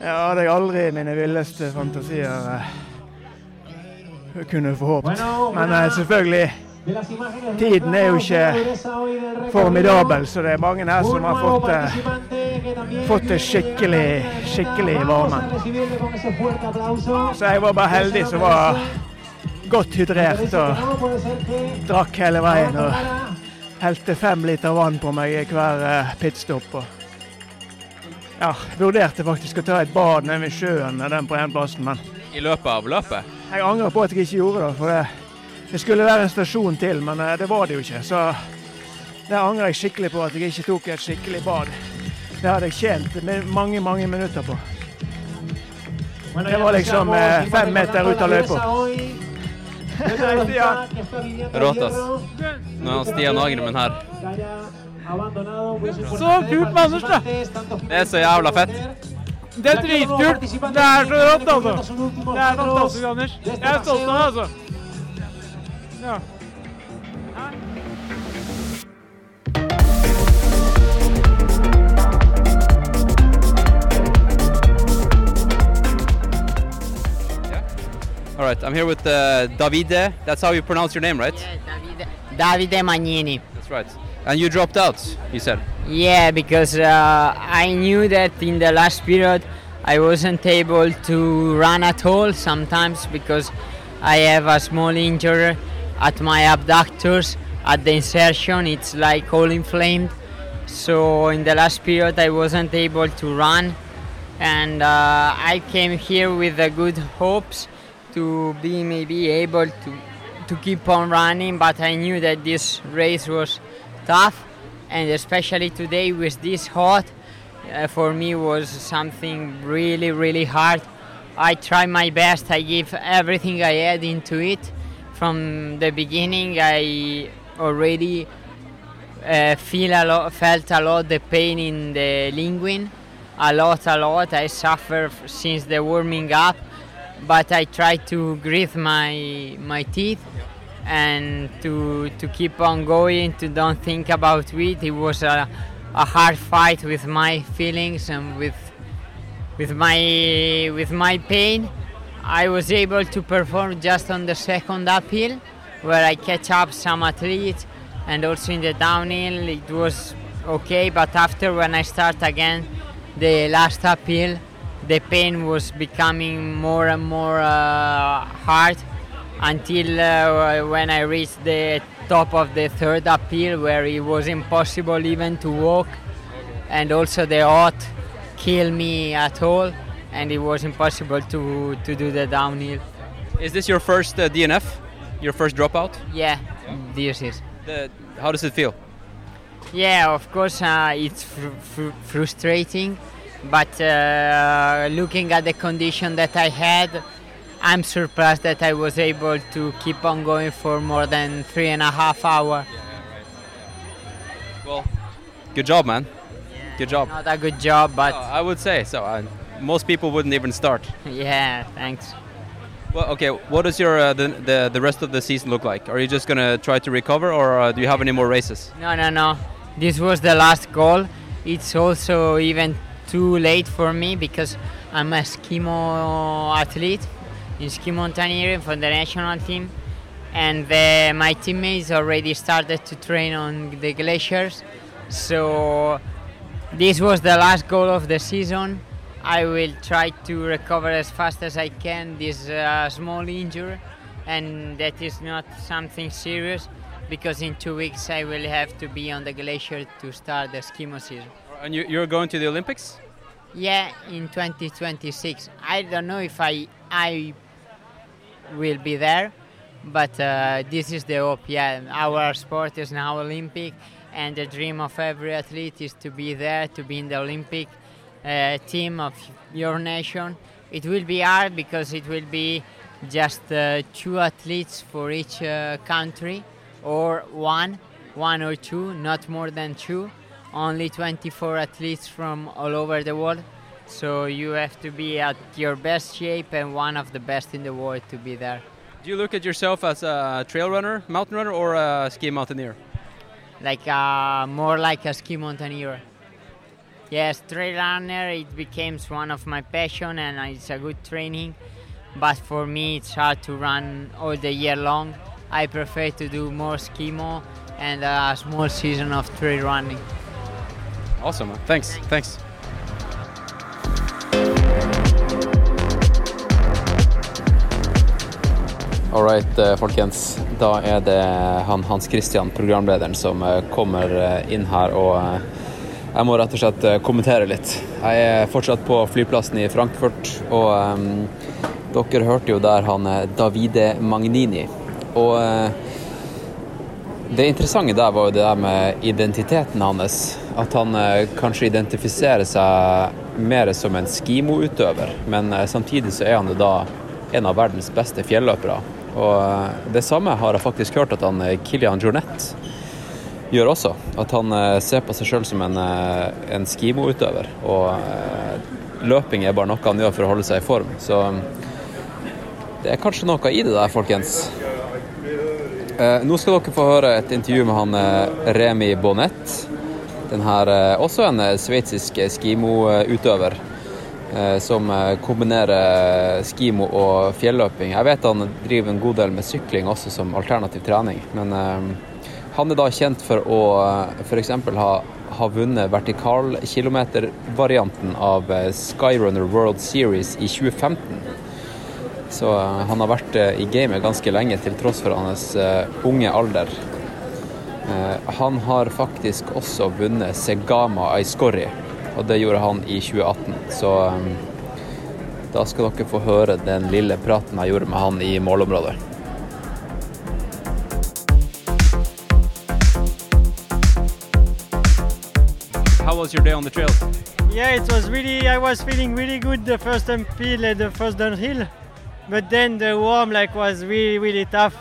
[SPEAKER 2] Jeg hadde jeg aldri i mine villeste fantasier eh, kunne forhåpet. Men selvfølgelig Tiden er jo ikke formidabel, så det er mange her som har fått det, fått det skikkelig, skikkelig i varmen. Så jeg var bare heldig som var godt hydrert og drakk hele veien. Og helte fem liter vann på meg i hver eh, pitstop. Og ja, vurderte faktisk å ta et bad nede ved sjøen den på den plassen, men
[SPEAKER 9] I løpet av løpet?
[SPEAKER 2] Jeg angrer på at jeg ikke gjorde det. for det det skulle være en stasjon til, men eh, det var det jo ikke. Så det angrer jeg skikkelig på at jeg ikke tok et skikkelig bad. Det hadde jeg tjent mange, mange minutter på. Det var liksom eh, fem meter ut av løypa.
[SPEAKER 9] Rått, ass. Nå er han Stian Agremen her.
[SPEAKER 11] Så kult med Anders, da.
[SPEAKER 9] Det er så jævla fett.
[SPEAKER 11] Det er dritkult. Det er så rått, altså. Det er fantastisk, Anders. Jeg er stolt av deg, altså. Ja.
[SPEAKER 9] All right, I'm here with uh, Davide. That's how you pronounce your name, right?
[SPEAKER 5] Yeah, Davide, Davide Magnini.
[SPEAKER 9] That's right. And you dropped out, you said.
[SPEAKER 5] Yeah, because uh, I knew that in the last period I wasn't able to run at all sometimes because I have a small injury at my abductors at the insertion. It's like all inflamed. So in the last period I wasn't able to run and uh, I came here with the good hopes to be maybe able to to keep on running but I knew that this race was tough and especially today with this hot uh, for me was something really really hard I tried my best I gave everything I had into it from the beginning I already uh, feel a lot felt a lot the pain in the linguine a lot a lot. I suffer since the warming up but I try to grit my my teeth and to to keep on going to don't think about it. It was a, a hard fight with my feelings and with with my with my pain I was able to perform just on the second uphill where I catch up some athletes and also in the downhill it was okay. But after when I start again the last uphill the pain was becoming more and more uh, hard until uh, when I reached the top of the third uphill where it was impossible even to walk. And also the hot killed me at all and it was impossible to, to do the downhill.
[SPEAKER 9] Is this your first uh, DNF? Your first dropout?
[SPEAKER 5] Yeah, this is.
[SPEAKER 9] The, how does it feel?
[SPEAKER 5] Yeah, of course, uh, it's fr- fr- frustrating, but uh, looking at the condition that I had, I'm surprised that I was able to keep on going for more than three and a half hours.
[SPEAKER 9] Well, good job, man. Good job.
[SPEAKER 5] Not a good job, but
[SPEAKER 9] Uh, I would say so. Uh, most people wouldn't even start.
[SPEAKER 5] yeah, thanks.
[SPEAKER 9] Well, okay. What does your uh, the, the the rest of the season look like? Are you just gonna try to recover, or uh, do you have any more races?
[SPEAKER 5] No, no, no. This was the last goal. It's also even too late for me because I'm a skimo athlete in ski mountaineering for the national team. and the, my teammates already started to train on the glaciers. So this was the last goal of the season. I will try to recover as fast as I can this uh, small injury, and that is not something serious because in two weeks I will have to be on the glacier to start the skimo season.
[SPEAKER 12] And you, you're going to the Olympics?
[SPEAKER 5] Yeah, in 2026. I don't know if I I will be there, but uh, this is the hope. Yeah, our sport is now Olympic, and the dream of every athlete is to be there, to be in the Olympic uh, team of your nation. It will be hard because it will be just uh, two athletes for each uh, country, or one, one or two, not more than two. Only 24 athletes from all over the world. So you have to be at your best shape and one of the best in the world to be there.
[SPEAKER 12] Do you look at yourself as a trail runner, mountain runner, or a ski mountaineer?
[SPEAKER 5] Like uh, more like a ski mountaineer. Yes, trail runner. It becomes one of my passion and it's a good training. But for me, it's hard to run all the year long. I prefer to do more skimo and a small season of trail running.
[SPEAKER 12] Awesome, man. Thanks. Thanks.
[SPEAKER 9] All right, eh, folkens. Da er det han Hans Christian, programlederen, som eh, kommer eh, inn her. Og jeg må rett og slett eh, kommentere litt. Jeg er fortsatt på flyplassen i Frankfurt, og um, dere hørte jo der han eh, Davide Magnini. Og uh, det interessante der var jo det der med identiteten hans. At han uh, kanskje identifiserer seg mer som en skimoutøver, men uh, samtidig så er han jo da en av verdens beste fjelløpere. Og det samme har jeg faktisk hørt at han Kilian Jornet gjør også. At han eh, ser på seg sjøl som en, eh, en skimoutøver. Og eh, løping er bare noe han gjør for å holde seg i form. Så det er kanskje noe i det der, folkens. Nå skal dere få høre et intervju med han Remi Bonnet. Den her, også en sveitsisk skimoutøver som kombinerer skimo og fjelløping. Jeg vet han driver en god del med sykling også som alternativ trening, men han er da kjent for å f.eks. Ha, ha vunnet vertikalkilometervarianten av eh, Skyrunner World Series i 2015. Så eh, han har vært eh, i gamet ganske lenge, til tross for hans eh, unge alder. Eh, han har faktisk også vunnet Segama Aiscorri, og det gjorde han i 2018. Så eh, da skal dere få høre den lille praten jeg gjorde med han i målområdet.
[SPEAKER 12] Was your day on the trails?
[SPEAKER 4] Yeah, it was really. I was feeling really good the first uphill and the first downhill, but then the warm like was really really tough,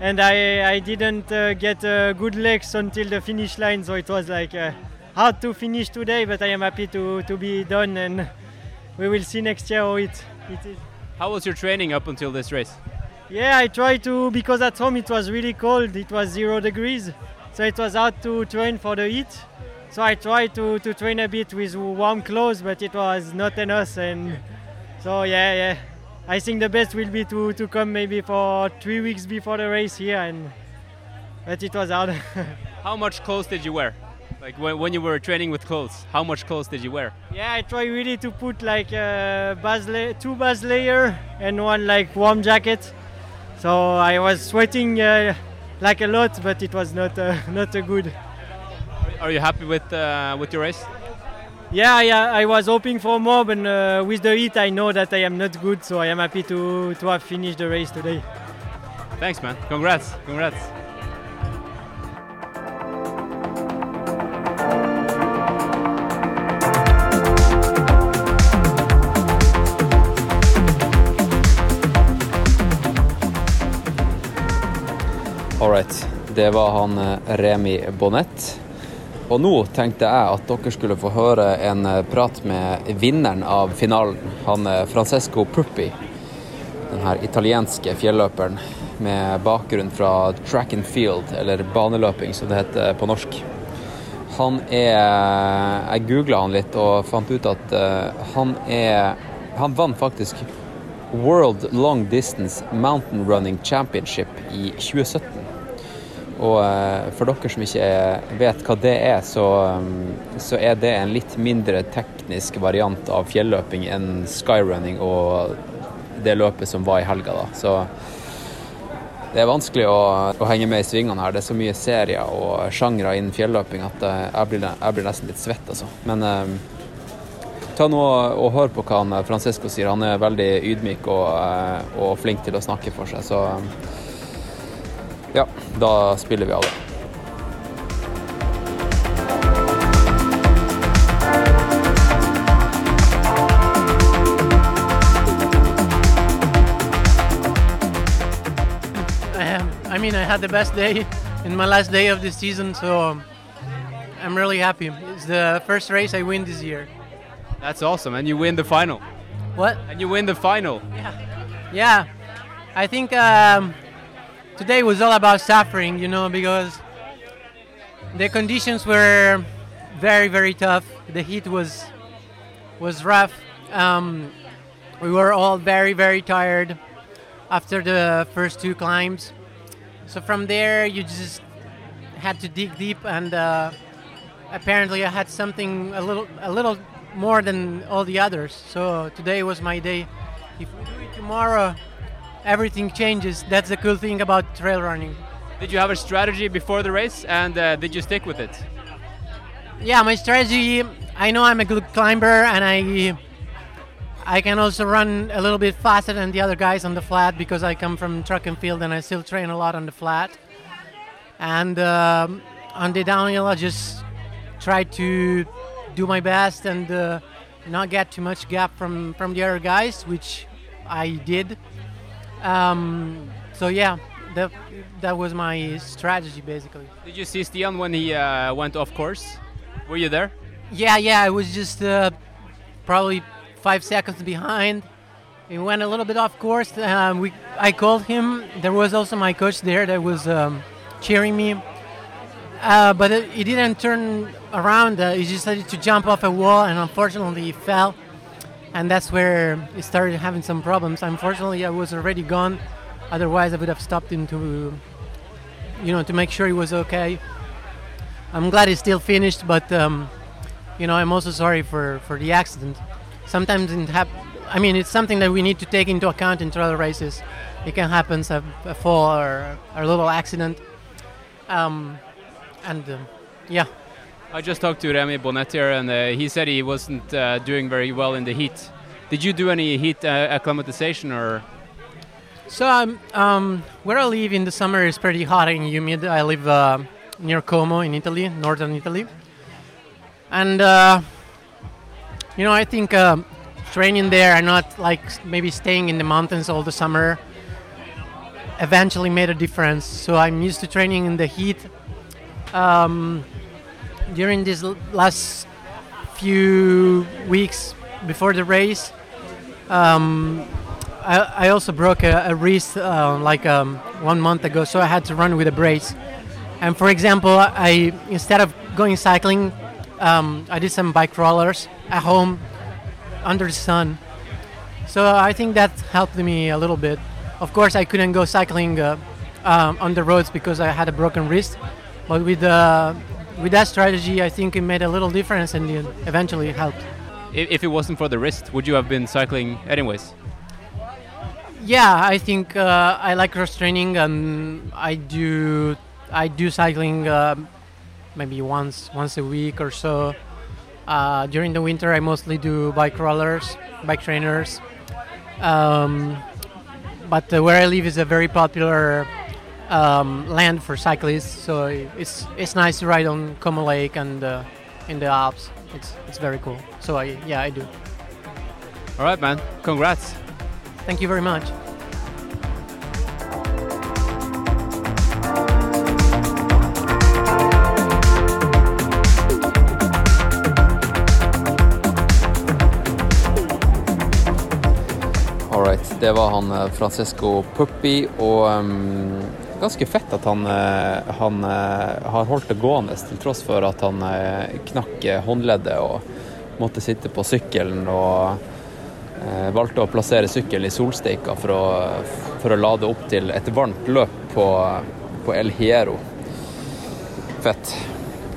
[SPEAKER 4] and I I didn't uh, get uh, good legs until the finish line, so it was like uh, hard to finish today. But I am happy to to be done, and we will see next year how it it is.
[SPEAKER 12] How was your training up until this race?
[SPEAKER 4] Yeah, I tried to because at home it was really cold. It was zero degrees, so it was hard to train for the heat. So I tried to, to train a bit with warm clothes, but it was not enough. And so yeah, yeah. I think the best will be to, to come maybe for three weeks before the race here, and but it was hard.
[SPEAKER 12] How much clothes did you wear? Like when, when you were training with clothes, how much clothes did you wear?
[SPEAKER 4] yeah, I try really to put like base la- two base layer and one like warm jacket. So I was sweating uh, like a lot, but it was not uh, not a good.
[SPEAKER 12] Are you happy with uh, with your race?
[SPEAKER 4] Yeah, yeah, I was hoping for more, but uh, with the heat, I know that I am not good, so I am happy to, to have finished the race today.
[SPEAKER 12] Thanks, man. Congrats. Congrats.
[SPEAKER 9] All right. Det var han eh, Remi Bonnet. Og nå tenkte jeg at dere skulle få høre en eh, prat med vinneren av finalen. Han eh, Francesco Puppi. Den her italienske fjelløperen med bakgrunn fra track and field, eller baneløping som det heter på norsk. Han er Jeg googla han litt og fant ut at eh, han er Han vant faktisk World Long Distance Mountain Running Championship i 2017. Og eh, for dere som ikke vet hva det er, så, um, så er det en litt mindre teknisk variant av fjelløping enn skyrunning og det løpet som var i helga. da. Så det er vanskelig å, å henge med i svingene her. Det er så mye serier og sjangre innen fjelløping at eh, jeg blir, jeg blir nesten litt svett, altså. Men eh, ta nå og hør på hva Francesco sier. Han er veldig ydmyk og, eh, og flink til å snakke for seg. Så ja, da spiller vi av det.
[SPEAKER 3] Um, I mean, I had the best day in my last day of the season, so I'm really happy. It's the first race I win this year.
[SPEAKER 12] That's awesome, and you win the final.
[SPEAKER 3] What?
[SPEAKER 12] And you win the final.
[SPEAKER 3] Yeah, I think um, today was all about suffering, you know, because the conditions were very, very tough. The heat was was rough. Um, we were all very, very tired after the first two climbs. So from there, you just had to dig deep, and uh, apparently, I had something a little, a little more than all the others. So today was my day. If we do it tomorrow, everything changes. That's the cool thing about trail running.
[SPEAKER 12] Did you have a strategy before the race, and uh, did you stick with it?
[SPEAKER 3] Yeah, my strategy. I know I'm a good climber, and I I can also run a little bit faster than the other guys on the flat because I come from track and field, and I still train a lot on the flat. And um, on the downhill, I just try to do my best and uh, not get too much gap from from the other guys, which I did. Um, so yeah, that that was my strategy basically.
[SPEAKER 12] Did you see Stian when he uh, went off course? Were you there?
[SPEAKER 3] Yeah, yeah, I was just uh, probably five seconds behind. He went a little bit off course. Um, we, I called him. There was also my coach there that was um, cheering me. Uh, but it, he didn't turn around. Uh, he decided to jump off a wall, and unfortunately, he fell. And that's where he started having some problems. Unfortunately, I was already gone. Otherwise, I would have stopped him to, you know, to make sure he was okay. I'm glad he still finished, but um, you know, I'm also sorry for, for the accident. Sometimes it hap- I mean, it's something that we need to take into account in trail races. It can happen, a, a fall or, or a little accident. Um, and um, yeah.
[SPEAKER 12] I just talked to Remy Bonnet here, and uh, he said he wasn't uh, doing very well in the heat. Did you do any heat uh, acclimatization or?
[SPEAKER 3] So um, um, where I live in the summer is pretty hot and humid. I live uh, near Como in Italy, northern Italy, and uh, you know I think uh, training there and not like maybe staying in the mountains all the summer eventually made a difference. So I'm used to training in the heat. Um, during these last few weeks before the race, um, I, I also broke a, a wrist uh, like um, one month ago, so I had to run with a brace. And for example, I instead of going cycling, um, I did some bike rollers at home under the sun. So I think that helped me a little bit. Of course, I couldn't go cycling uh, um, on the roads because I had a broken wrist. But with uh, with that strategy, I think it made a little difference and it eventually helped.
[SPEAKER 12] If, if it wasn't for the wrist, would you have been cycling anyways?
[SPEAKER 3] Yeah, I think uh, I like cross training and I do I do cycling uh, maybe once once a week or so. Uh, during the winter, I mostly do bike rollers, bike trainers. Um, but uh, where I live is a very popular um, land for cyclists, so it's it's nice to ride on Como Lake and uh, in the Alps. It's it's very cool. So I yeah I do.
[SPEAKER 12] All right, man. Congrats.
[SPEAKER 3] Thank you very much.
[SPEAKER 9] All right, det var han eh, Francesco Puppi, og um, ganske fett at han, eh, han eh, har holdt det gående til tross for at han eh, knakk håndleddet og måtte sitte på sykkelen og valgte å plassere sykkelen i solsteika for å, for å lade opp til et varmt løp på, på El Hierro. Fett.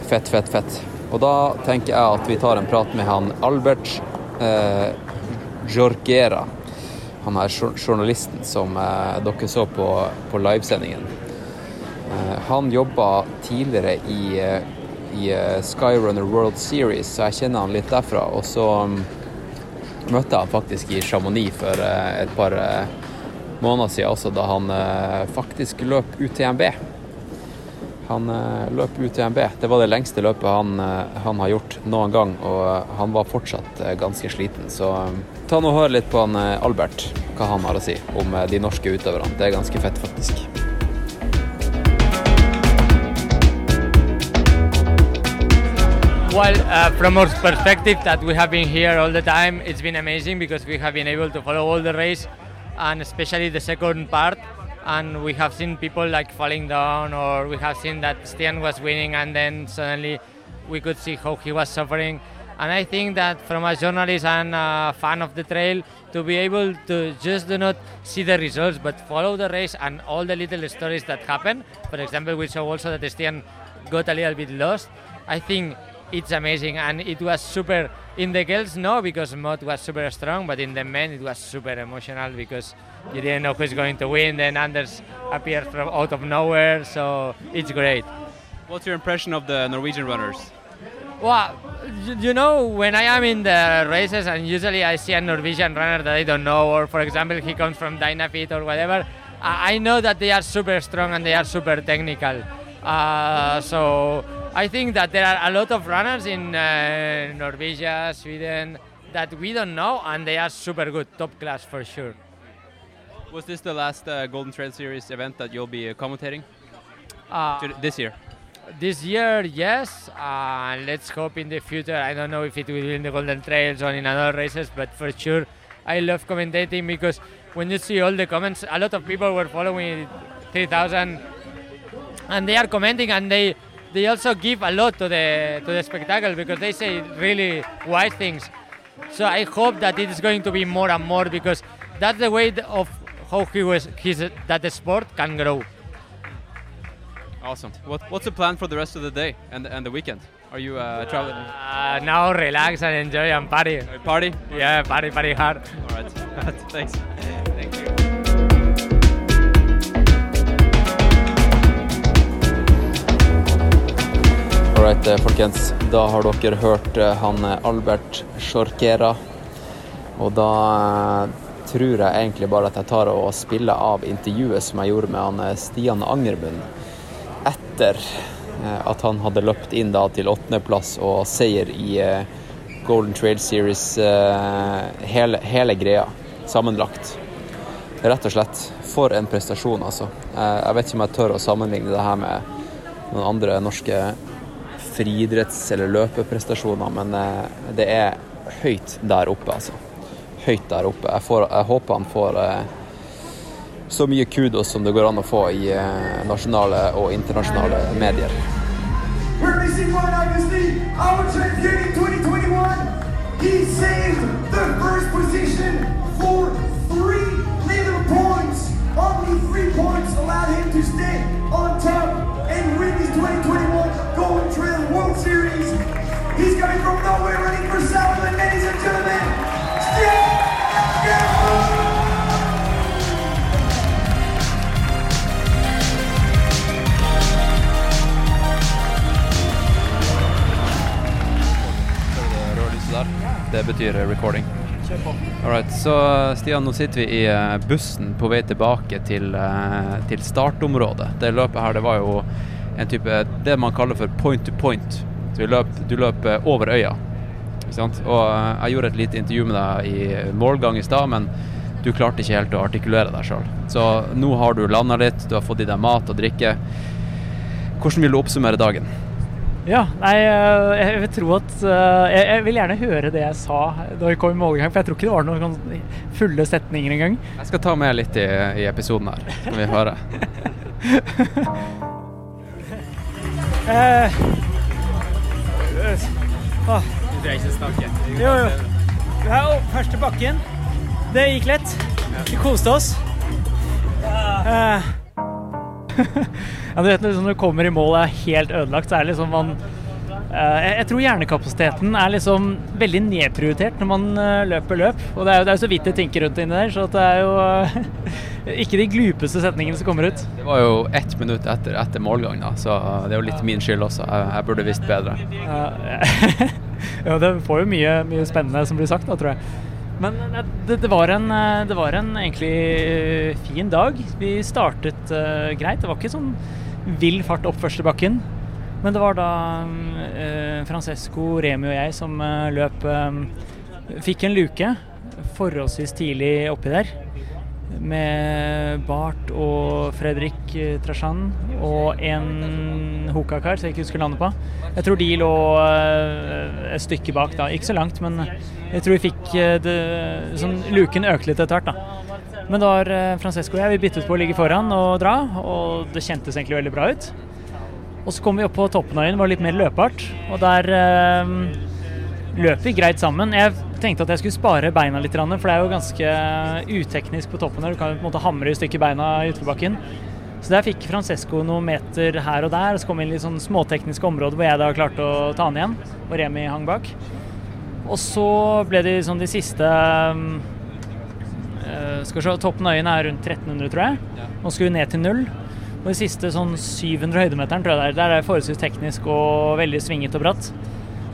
[SPEAKER 9] Fett, fett, fett. Og da tenker jeg at vi tar en prat med han Albert eh, Jorgera. Han er journalisten som eh, dere så på, på livesendingen. Eh, han jobba tidligere i, eh, i Skyrunner World Series, så jeg kjenner han litt derfra. Og så mm, møtte jeg han faktisk i Chamonix for et par måneder siden også, da han faktisk løp UTMB. Han eh, løp UTMB. Det var det lengste løpet han, eh, han har gjort noen gang, og eh, han var fortsatt ganske sliten. Så ta nå og hør litt på han Albert, hva han har å si om de norske utøverne. Det er ganske fett, faktisk.
[SPEAKER 6] Well, uh, from our perspective, that we have been here all the time, it's been amazing because we have been able to follow all the race, and especially the second part. And we have seen people like falling down, or we have seen that Stian was winning, and then suddenly we could see how he was suffering. And I think that from a journalist and a fan of the trail, to be able to just do not see the results, but follow the race and all the little stories that happen. For example, we saw also that Stian got a little bit lost. I think it's amazing and it was super in the girls no because Mott was super strong but in the men it was super emotional because you didn't know who's going to win then Anders appeared from out of nowhere so it's great
[SPEAKER 12] What's your impression of the Norwegian runners?
[SPEAKER 6] well you, know when I am in the races and usually I see a Norwegian runner that I don't know or for example he comes from Dynafit or whatever I I know that they are super strong and they are super technical uh, so I think that there are a lot of runners in uh, Norwegia, Sweden, that we don't know, and they are super good, top class for sure.
[SPEAKER 12] Was this the last uh, Golden Trail Series event that you'll be uh, commentating
[SPEAKER 6] Uh,
[SPEAKER 12] this year?
[SPEAKER 6] This year, yes. Uh, let's hope in the future. I don't know if it will be in the Golden Trails or in other races, but for sure, I love commentating because when you see all the comments, a lot of people were following 3000 and they are commenting and they they also give a lot to the to the spectacle because they say really wise things. So I hope that it is going to be more and more because that's the way of how he was his that the sport can grow.
[SPEAKER 12] Awesome. What, what's the plan for the rest of the day and, and the weekend? Are you uh, traveling?
[SPEAKER 6] Uh, now relax and enjoy and party.
[SPEAKER 12] Party?
[SPEAKER 6] Yeah, party, party hard.
[SPEAKER 12] All right. Thanks.
[SPEAKER 6] Thank you.
[SPEAKER 9] Alright, eh, folkens. Da har dere hørt eh, han eh, Albert Sjorkera. Og da tror jeg egentlig bare at jeg tar og spiller av intervjuet som jeg gjorde med han eh, Stian Angerbund etter eh, at han hadde løpt inn da til åttendeplass og seier i eh, Golden Trail Series, hele, hele greia sammenlagt. Rett og slett. For en prestasjon, altså. Jeg vet ikke om jeg tør å sammenligne det her med noen andre norske friidretts- eller løpeprestasjoner, men det er høyt der oppe, altså. Høyt der oppe. Jeg, får, jeg håper han får eh, så mye kudos som det går an å få i eh, nasjonale og internasjonale medier.
[SPEAKER 10] We're missing one, obviously. Our champion in 2021. He saved the first position for three little points. Only three points allowed him to stay on top and win this 2021 Golden Trail World Series. He's coming from nowhere, running for Southland, ladies and gentlemen.
[SPEAKER 9] Det betyr recording.
[SPEAKER 1] Kjør på.
[SPEAKER 9] Alright, så Stian, nå sitter vi i eh, bussen på vei tilbake til, eh, til startområdet. Det løpet her, det var jo en type Det man kaller for point to point. Så løp, du løp eh, over øya. Og eh, jeg gjorde et lite intervju med deg i målgang i stad, men du klarte ikke helt å artikulere deg sjøl. Så nå har du landa litt, du har fått i deg mat og drikke. Hvordan vil du oppsummere dagen?
[SPEAKER 1] Ja, nei, eh, jeg vil tro at eh, Jeg jeg vil gjerne høre det jeg sa da vi kom i målgang, for jeg tror ikke det var noen sånn fulle setninger engang.
[SPEAKER 9] Jeg skal ta med litt i, i episoden her, skal vi høre.
[SPEAKER 1] Eh, ah.
[SPEAKER 12] Du trenger ikke snakke.
[SPEAKER 1] Jo, jo. Ja, første bakken. Det gikk lett. Vi koste oss. Eh, ja, du vet liksom, Når du kommer i mål og er helt ødelagt, så er det liksom man eh, jeg, tror hjernekapasiteten er liksom veldig nedprioritert når man eh, løper løp. Og det er jo det er så vidt jeg tenker rundt inni der, så det er jo eh, ikke de glupeste setningene som kommer ut.
[SPEAKER 12] Det var jo ett minutt etter, etter målgang, da, så det er jo litt min skyld også. Jeg, jeg burde visst bedre.
[SPEAKER 1] Ja, ja, det får jo mye, mye spennende som blir sagt, da, tror jeg. Men eh, det, det, var en, eh, det var en egentlig eh, fin dag. Vi startet uh, greit. Det var ikke sånn vill fart opp første bakken. Men det var da uh, Francesco, Remi og jeg som uh, løp Fikk en luke forholdsvis tidlig oppi der. Med Bart og Fredrik Trashan og en Hokakar som jeg ikke husker navnet på. Jeg tror de lå et stykke bak da. Ikke så langt, men jeg tror vi fikk det, sånn, Luken økte litt etter hvert, da. Men da har Francesco og jeg vi byttet på å ligge foran og dra, og det kjentes egentlig veldig bra ut. Og så kom vi opp på toppen av øyen, var litt mer løpbart, og der eh, løp vi greit sammen. Jeg tenkte at jeg skulle spare beina litt, for det er jo ganske uteknisk på toppen her. Du kan jo på en måte hamre i stykker beina i utforbakken. Så der fikk Francesco noen meter her og der, og så kom vi inn i sånn småtekniske områder hvor jeg da klarte å ta han igjen, og Remi hang bak. Og så ble det sånn de siste uh, Skal vi se, toppen av øyen er rundt 1300, tror jeg. Nå skulle vi ned til null. Og de siste sånn 700 høydemeteren, tror jeg det er, der er det forholdsvis teknisk og veldig svinget og bratt.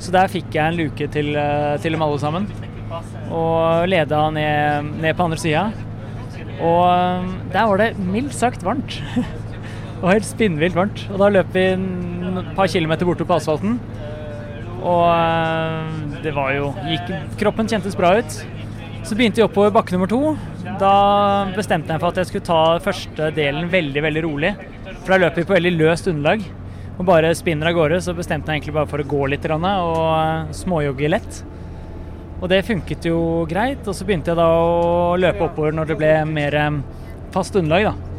[SPEAKER 1] Så der fikk jeg en luke til, til dem alle sammen. Og leda ned, ned på andre sida. Og der var det mildt sagt varmt. og helt spinnvilt varmt. Og da løp vi et par kilometer bortover på asfalten. Og det var jo gikk, Kroppen kjentes bra ut. Så begynte vi oppover bakke nummer to. Da bestemte jeg for at jeg skulle ta første delen veldig veldig rolig. For da løp vi på veldig løst underlag og bare spinner av gårde. Så bestemte jeg egentlig bare for å gå litt og småjogge lett. Og det funket jo greit. Og så begynte jeg da å løpe oppover når det ble mer fast underlag, da.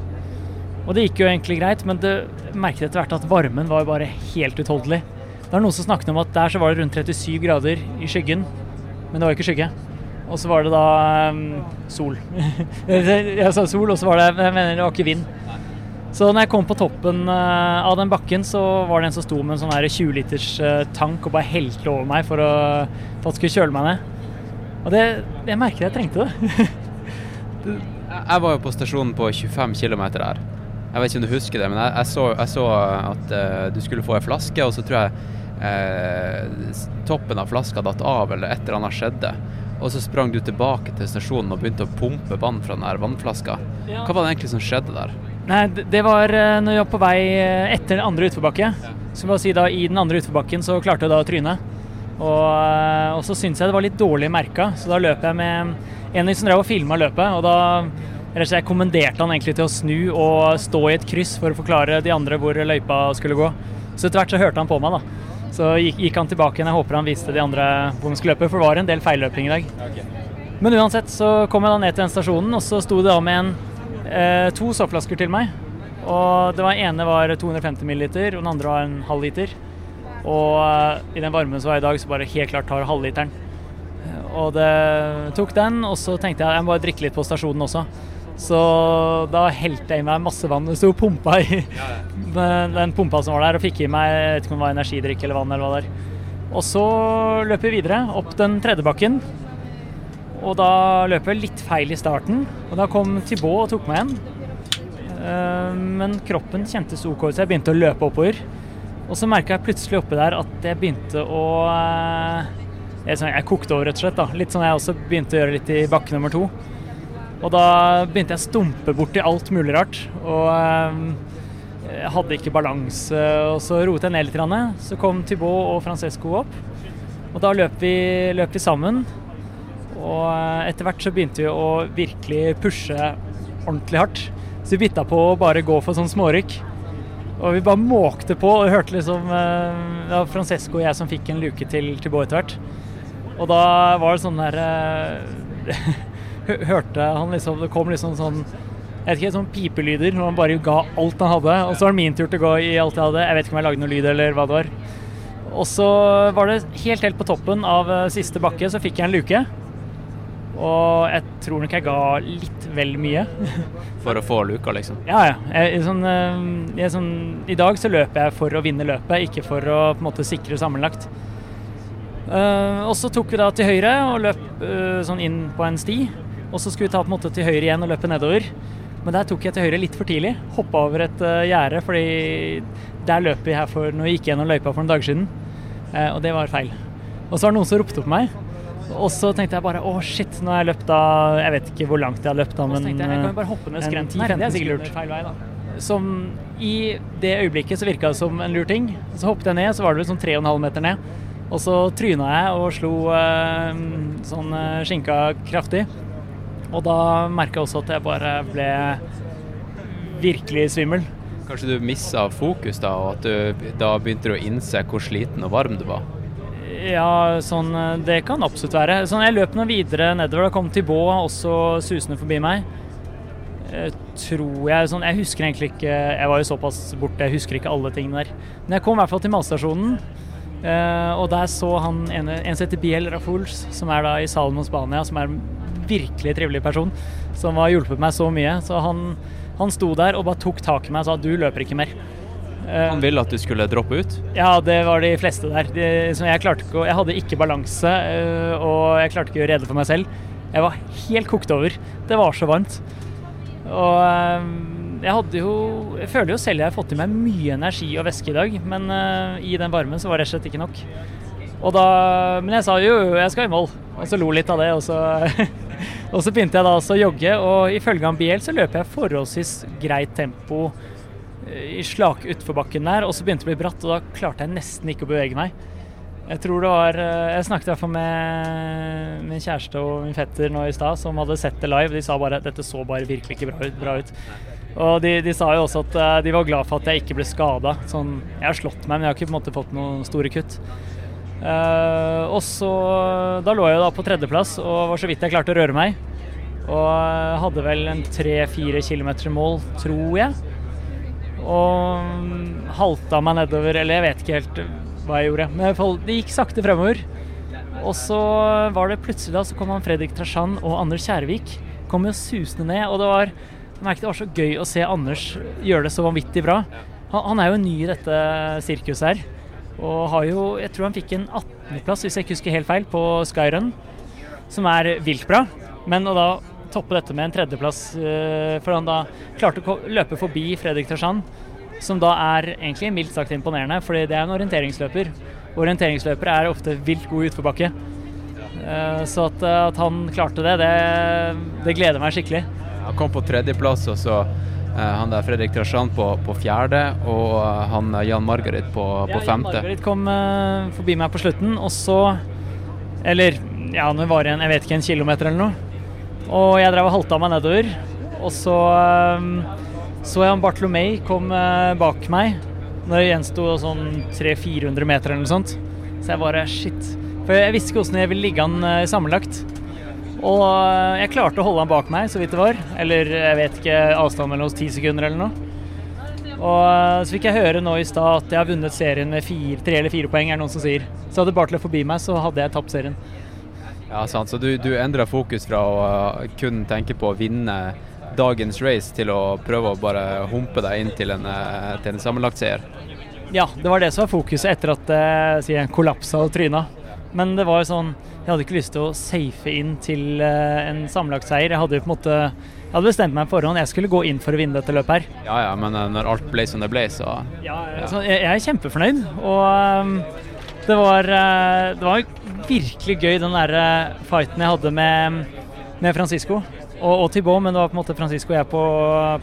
[SPEAKER 1] Og det gikk jo egentlig greit, men det merket etter hvert at varmen var bare helt utholdelig. Det var noen som snakket om at der så var det rundt 37 grader i skyggen, men det var jo ikke skygge. Og så var det da um, sol. jeg sa sol, og så var det Jeg mener, det var ikke vind. Så når jeg kom på toppen uh, av den bakken, så var det en som sto med en sånn 20 liters uh, tank og bare helte over meg for, å, for at skulle kjøle meg ned. Og det, jeg merket jeg trengte det.
[SPEAKER 12] jeg var jo på stasjonen på 25 km her. Jeg vet ikke om du husker det, men jeg, jeg, så, jeg så, at uh, du skulle få ei flaske, og så tror jeg toppen av flaska datt av, eller et eller annet skjedde. Og så sprang du tilbake til stasjonen og begynte å pumpe vann fra den der vannflaska. Hva var det egentlig som skjedde der?
[SPEAKER 1] Nei, Det var når jeg var på vei etter den andre utforbakke. Så må si da, I den andre utforbakken så klarte jeg da å tryne. Og, og så syntes jeg det var litt dårlig merka, så da løp jeg med en som drev og filma løpet. Og da slett kommanderte han egentlig til å snu og stå i et kryss for å forklare de andre hvor løypa skulle gå. Så etter hvert så hørte han på meg, da. Så gikk, gikk han tilbake igjen. Jeg håper han viste de andre hvor de skulle løpe, for det var en del feilløping i dag. Men uansett så kom jeg da ned til den stasjonen, og så sto det da med en, eh, to soppflasker til meg. Og det var ene var 250 ml, og den andre var en halv liter. Og uh, i den varmen som var i dag, så bare helt klart tar halvliteren. Og det tok den, og så tenkte jeg jeg må bare drikke litt på stasjonen også. Så da helte jeg i meg masse vann. Det sto pumpa i den pumpa som var der, og fikk i meg jeg vet ikke om det var energidrikk eller vann eller hva det. Og så løper vi videre opp den tredje bakken. Og da løp jeg litt feil i starten. Og da kom Thibaut og tok meg igjen. Men kroppen kjentes OK så jeg begynte å løpe oppover. Og så merka jeg plutselig oppi der at jeg begynte å Jeg, jeg kokte over, rett og slett. da. Litt sånn jeg også begynte å gjøre litt i bakke nummer to. Og da begynte jeg å stumpe borti alt mulig rart. Og jeg hadde ikke balanse, og så rotet jeg ned litt. Så kom Thibaut og Francesco opp, og da løp vi, løp vi sammen. Og etter hvert så begynte vi å virkelig pushe ordentlig hardt. Så vi bytta på å bare gå for sånn smårykk. Og vi bare måkte på og hørte liksom Det var Francesco og jeg som fikk en luke til Thibaut etter hvert. Og da var det sånn der Hørte han liksom Det kom liksom sånn jeg vet ikke, sånn pipelyder når han bare ga alt han hadde. Og så var det min tur til å gå i alt jeg hadde. Jeg vet ikke om jeg lagde noe lyd eller hva det var. Og så var det helt, helt på toppen av siste bakke, så fikk jeg en luke. Og jeg tror nok jeg ga litt vel mye.
[SPEAKER 9] For å få luka, liksom?
[SPEAKER 1] Ja, ja. Jeg, sånn, eh, jeg, sånn, I dag så løper jeg for å vinne løpet, ikke for å på en måte sikre sammenlagt. Uh, og så tok vi da til høyre og løp uh, sånn inn på en sti. Og så skulle vi ta på en måte til høyre igjen og løpe nedover. Men der tok jeg til høyre litt for tidlig. Hoppa over et uh, gjerde, fordi der løp vi her for når vi gikk gjennom løypa for noen dager siden. og det var feil. Og så var det noen som ropte på meg. Og så tenkte jeg bare å shit, nå har jeg løpt av Jeg vet ikke hvor langt jeg har løpt av, men jeg, jeg kan jo bare hoppe ned skrenten her. Det er sikkert lurt. Feil vei, da. Som i det øyeblikket så virka det som en lur ting. Så hoppet jeg ned, så var det vel sånn 3,5 meter ned. Og så tryna jeg og slo eh, sånn eh, skinka kraftig. Og da merka jeg også at jeg bare ble virkelig svimmel.
[SPEAKER 9] Kanskje du missa fokus da, og at du da begynte du å innse hvor sliten og varm du var?
[SPEAKER 1] Ja, sånn, det kan absolutt være. Sånn, jeg løp nå videre nedover. Da kom Tibå også susende forbi meg. Jeg eh, tror jeg sånn, Jeg husker egentlig ikke Jeg var jo såpass borte, jeg husker ikke alle tingene der. Men jeg kom i hvert fall til matstasjonen, eh, og der så han ene, en som heter Biel Rafuls, som er da i Salmo, Spania, som er en virkelig trivelig person, som har hjulpet meg så mye. Så han, han sto der og bare tok tak i meg og sa du løper ikke mer.
[SPEAKER 9] Eh, Han ville at du skulle droppe ut?
[SPEAKER 1] Ja, det var de fleste der. De, jeg, ikke, jeg, hadde ikke balanse, eh, og jeg klarte ikke å gjøre rede for meg selv. Jeg var helt kokt over. Det var så varmt. Og eh, jeg hadde jo Jeg føler jo selv jeg har fått i meg mye energi og væske i dag, men i den varmen så var det rett og slett ikke nok. Og da, men jeg sa jo jeg skal i mål, og så lo litt av det. Og så, og så begynte jeg da også å jogge, og ifølge Ambiel så løper jeg forholdsvis greit tempo i slak utforbakken der, og så begynte det å bli bratt, og da klarte jeg nesten ikke å bevege meg. Jeg tror det var eh, Jeg snakket i hvert fall med min kjæreste og min fetter nå i stad, som hadde sett det live. De sa bare at dette så bare virkelig ikke bra ut. Bra ut. Og de, de, sa jo også at eh, de var glad for at jeg ikke ble skada. Sånn, jeg har slått meg, men jeg har ikke på en måte fått noen store kutt. Uh, og så Da lå jeg da på tredjeplass og var så vidt jeg klarte å røre meg. Og hadde vel en tre-fire kilometer mål, tror jeg. Og halta meg nedover, eller jeg vet ikke helt hva jeg gjorde. Men det gikk sakte fremover. Og så var det plutselig da, så kom han Fredrik Trasjan og Anders Kjærvik. Kom jo susende ned. Og det var, jeg merket det var så gøy å se Anders gjøre det så vanvittig bra. Han, han er jo ny i dette sirkuset her. Og har jo Jeg tror han fikk en 18.-plass, hvis jeg ikke husker helt feil, på Skyrun. Som er vilt bra. Men å da toppe dette med en tredjeplass, eh, for han da klarte å løpe forbi Fredrik Tarzan, som da er egentlig mildt sagt imponerende, fordi det er en orienteringsløper. Orienteringsløpere er ofte vilt gode utforbakke. Eh, så at, eh, at, han klarte det, det, det gleder meg skikkelig.
[SPEAKER 9] Han kom på tredjeplass, og så han der Fredrik Trasjan på, på, fjerde, og han Jan Margarit på, på ja, femte.
[SPEAKER 1] Jan Margarit kom uh, forbi meg på slutten, og så Eller ja, nå var det en, jeg vet ikke, en kilometer eller noe. Og jeg drev og halta meg nedover. Og så ehm, så jeg han Bartlomei kom eh, bak meg når det gjensto sånn 300-400 meter eller noe sånt. Så jeg bare shit. For jeg visste ikke hvordan jeg ville ligge han eh, sammenlagt. Og eh, jeg klarte å holde han bak meg, så vidt det var. Eller jeg vet ikke, avstand mellom oss ti sekunder eller noe. Og så fikk jeg høre nå i stad at jeg har vunnet serien med fire, tre eller fire poeng, er det noen som sier. Så hadde Bartlett forbi meg, så hadde jeg tapt serien.
[SPEAKER 9] Ja, sant. Så du, du endra fokus fra å uh, kun tenke på å vinne dagens race til å prøve å bare humpe deg inn til en, uh, til en sammenlagt seier?
[SPEAKER 1] Ja, det var det som var fokuset etter at uh, jeg kollapsa og tryna. Men det var jo sånn Jeg hadde ikke lyst til å safe inn til en sammenlagt seier. Jeg hadde på en måte jeg hadde bestemt meg på forhånd. Jeg skulle gå inn for å vinne dette løpet her.
[SPEAKER 9] Ja ja, men når alt ble som det ble, så
[SPEAKER 1] Ja, ja. Så jeg, jeg er kjempefornøyd. Og um, det var, eh, det var virkelig gøy, den der eh, fighten jeg hadde med, med Francisco og, og Thibaut, men det var på en måte Francisco og jeg på,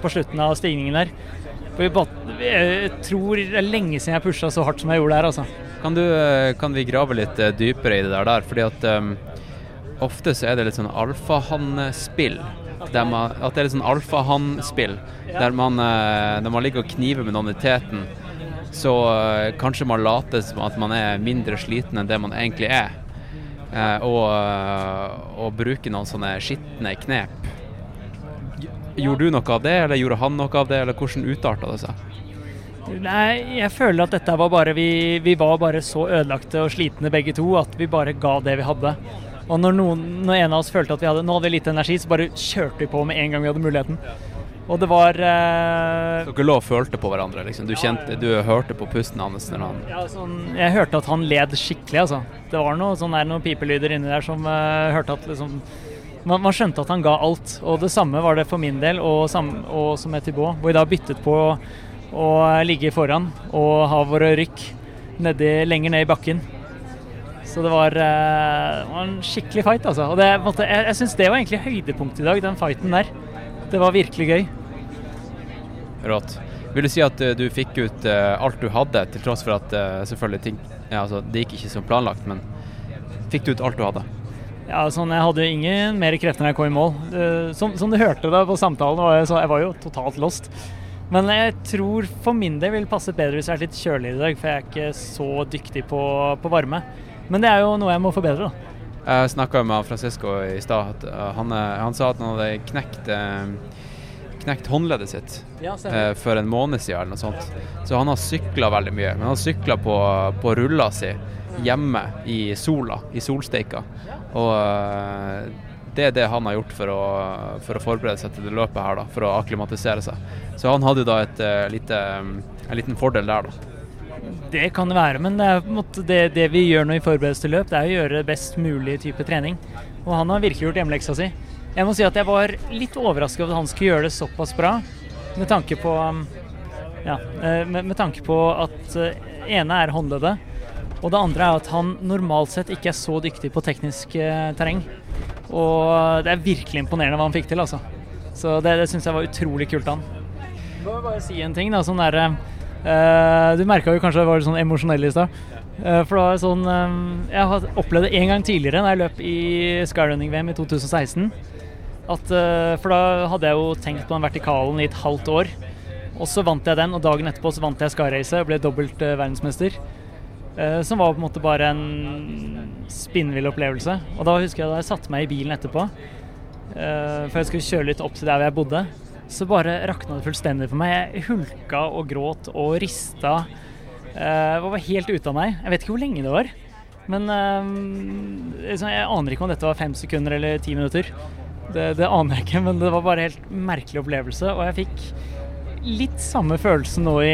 [SPEAKER 1] på slutten av stigningen der. For Jeg tror det er lenge siden jeg pusha så hardt som jeg gjorde der. Altså.
[SPEAKER 9] Kan, du, eh, kan vi grave litt dypere i det der? der? Fordi at um, ofte så er det litt sånn alfahann-spill. At det er litt sånn alfahann-spill, der, man, der man ligger og kniver med noen i teten så uh, kanskje man later som at man er mindre sliten enn det man egentlig er. Uh, og, uh, og bruker noen sånne skitne knep. Gjorde du noe av det, eller gjorde han noe av det, eller hvordan utarta det seg?
[SPEAKER 1] Nei, jeg føler at dette var bare vi, vi var bare så ødelagte og slitne begge to at vi bare ga det vi hadde. Og når, noen, når en av oss følte at vi hadde, nå hadde vi litt energi, så bare kjørte vi på med en gang vi hadde muligheten. Og det var eh,
[SPEAKER 9] Dere lå og følte på hverandre, liksom. Du, kjente, du hørte på pusten hans han
[SPEAKER 1] ja, sånn, Jeg hørte at han led skikkelig, altså. Det var noe, sånn der, noen pipelyder inni der som eh, hørte at liksom man, man skjønte at han ga alt. Og det samme var det for min del, og, sam, og som med Thibaut, hvor vi da byttet på å ligge foran og ha våre rykk nedi, lenger ned i bakken. Så det var, eh, var en skikkelig fight, altså. Og det, måtte, jeg, jeg syns det var egentlig høydepunktet i dag, den fighten der. Det var virkelig gøy.
[SPEAKER 9] Rått. Vil du si at eh, du fikk ut eh, alt du hadde, til tross for at eh, selvfølgelig ting ja, altså, Det gikk ikke som planlagt, men fikk du ut alt du hadde?
[SPEAKER 1] Ja, sånn, Jeg hadde jo ingen mer krefter når jeg kom i mål. Som, som du hørte da på samtalen, var jeg, så, jeg var jo totalt lost. Men jeg tror for min del vil passe bedre hvis jeg er litt kjøligere i dag, for jeg er ikke så dyktig på, på varme. Men det er jo noe jeg må forbedre, da.
[SPEAKER 9] Jeg snakka med Francisco i stad. eh, Han, eh, han sa at han hadde knekt, eh, knekt håndleddet sitt
[SPEAKER 1] Ja,
[SPEAKER 9] for en måned siden eller noe sånt. Så han har sykla veldig mye. Men han har sykla på, på rulla si hjemme i sola, i solsteika. Og det er det han har gjort for å, for å forberede seg til det løpet her, da, for å akklimatisere seg. Så han hadde jo da et, lite, en liten fordel der, da.
[SPEAKER 1] Det kan det være, men det, måte det, det vi gjør nå i forberedelse til løp, det er å gjøre best mulig type trening. Og han har virkelig gjort hjemmeleksa si. Jeg må si at jeg var litt overrasket over at han skulle gjøre det såpass bra, med tanke på ja, eh, med, med tanke på at eh, ene er håndleddet, og det andre er at han normalt sett ikke er så dyktig på teknisk eh, terreng. Og det er virkelig imponerende hva han fikk til, altså. Så det, det syns jeg var utrolig kult av han. Jeg må bare si en ting, da. Sånn derre eh, Du merka jo kanskje jeg var litt sånn emosjonell i stad. Eh, for det var sånn eh, Jeg har opplevd det en gang tidligere, da jeg løp i skyrunning-VM i 2016. At, for da hadde jeg jo tenkt på den vertikalen i et halvt år. Og så vant jeg den, og dagen etterpå så vant jeg skyracet og ble dobbelt verdensmester. Som var på en måte bare en spinnvill opplevelse. Og da husker jeg da jeg satte meg i bilen etterpå, for jeg skulle kjøre litt opp til der hvor jeg bodde, så bare rakna det fullstendig for meg. Jeg hulka og gråt og rista. Eh, og var helt ute av meg. Jeg vet ikke hvor lenge det var. Men eh, jeg aner ikke om dette var fem sekunder eller ti minutter. Det, det aner jeg ikke, men det var bare en helt merkelig opplevelse. Og jeg fikk litt samme følelse nå i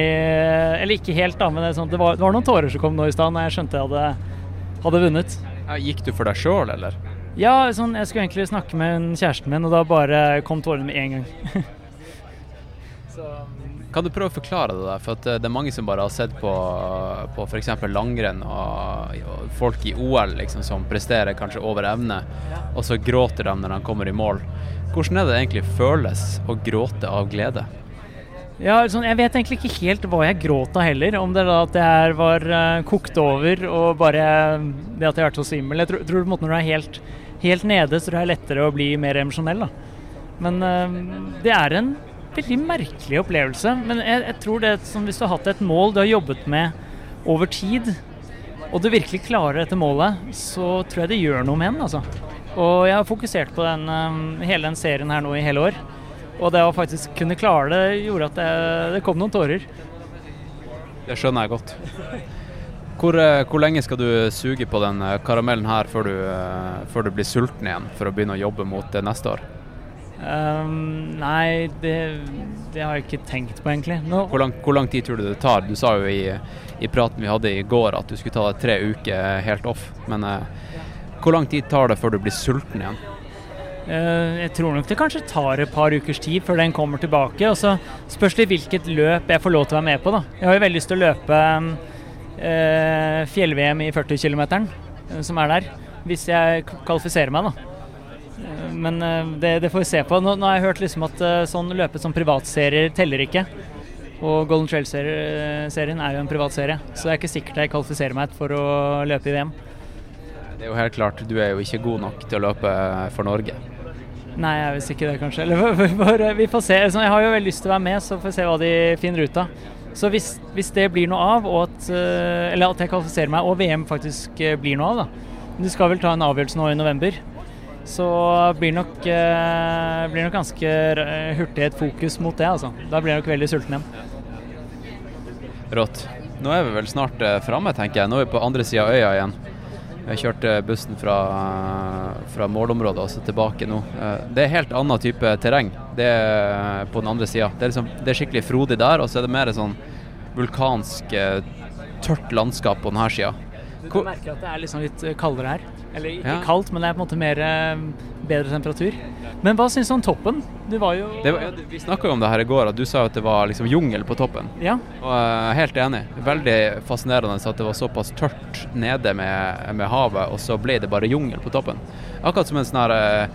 [SPEAKER 1] Eller ikke helt, da, men det, sånn, det, var, det var noen tårer som kom nå i stad når jeg skjønte jeg hadde, hadde vunnet.
[SPEAKER 9] Ja, gikk du for deg sjøl, eller?
[SPEAKER 1] Ja, sånn, jeg skulle egentlig snakke med kjæresten min, og da bare kom tårene med en gang.
[SPEAKER 9] Kan du prøve å forklare det der? For eh, det er mange som bare har sett på, på f.eks. langrenn og, og folk i OL liksom, som presterer kanskje over evne, og så gråter de når de kommer i mål. Hvordan er det egentlig føles å gråte av glede?
[SPEAKER 1] Ja, sånn, Jeg vet egentlig ikke helt hva jeg gråt av heller. Om det er da at jeg var uh, kokt over og bare det at jeg har vært så svimmel. Jeg tror, tror på en måte når du er helt, helt nede, så tror det er lettere å bli mer emosjonell. Men uh, det er en veldig merkelig opplevelse. Men jeg, jeg tror det er som hvis du har hatt et mål du har jobbet med over tid, og du virkelig klarer dette målet, så tror jeg det gjør noe med den. altså. Og jeg har fokusert på den, uh, hele den serien her nå i hele år. Og det å faktisk kunne klare det, gjorde at det, det kom noen tårer.
[SPEAKER 9] Det skjønner jeg godt. Hvor, eh, hvor, lenge skal du suge på den eh, karamellen her før du, eh, før du, blir sulten igjen, for å begynne å jobbe mot det neste år?
[SPEAKER 1] Um, nei, det, det, har jeg ikke tenkt på, egentlig. No.
[SPEAKER 9] Hvor, lang, hvor, lang, tid tror du det tar? Du sa jo i, i, praten vi hadde i går at du skulle ta deg tre uker helt off. Men hvor lang tid tar det før du blir sulten igjen?
[SPEAKER 1] Uh, jeg tror nok det kanskje tar et par ukers tid før den kommer tilbake. Og så spørs det hvilket løp jeg får lov til å være med på. da. Jeg har jo veldig lyst til å løpe uh, fjell-VM i 40 km, uh, som er der. Hvis jeg kvalifiserer meg, da. Men det, det, får vi se på. Nå, nå, har jeg hørt liksom at sånn løpet som privatserier teller ikke. Og Golden Trail-serien er jo en privatserie, så det er ikke sikkert jeg kvalifiserer meg for å løpe i VM.
[SPEAKER 9] Det er jo helt klart, du er jo ikke god nok til å løpe for Norge.
[SPEAKER 1] Nei, jeg er visst ikke det, kanskje. Eller vi får se. Jeg har jo veldig lyst til å være med, så får vi se hva de finner ut av. Så hvis, hvis det blir noe av, at, eller at jeg kvalifiserer meg, og VM faktisk blir noe av, da Du skal vel ta en avgjørelse nå i november. Så blir nok, blir nok ganske hurtig et fokus mot det, altså. Da blir jeg nok veldig sulten igjen.
[SPEAKER 9] Rått. Nå er vi vel snart framme, tenker jeg. Nå er vi på andre sida av øya igjen. Vi har kjørt bussen fra, fra målområdet og så tilbake nå. Eh, Det er helt annen type terreng. Det er på den andre sida. Det, liksom, det er skikkelig frodig der, og så er det mer sånn vulkansk, eh, tørt landskap på denne sida.
[SPEAKER 1] Du kan merke at det er liksom litt eh, kaldere her. Eller ikke
[SPEAKER 9] Ja.
[SPEAKER 1] kaldt, men det er på en måte mer eh, bedre temperatur. Men hva syns du om toppen? Du var jo
[SPEAKER 9] Det var, ja, vi snakka om det her i går, at du sa at det var liksom jungel på toppen.
[SPEAKER 1] Ja.
[SPEAKER 9] Og jeg er helt enig. Veldig fascinerende at det var såpass tørt nede med, med havet, og så ble det bare jungel på toppen. Akkurat som en sånn her eh,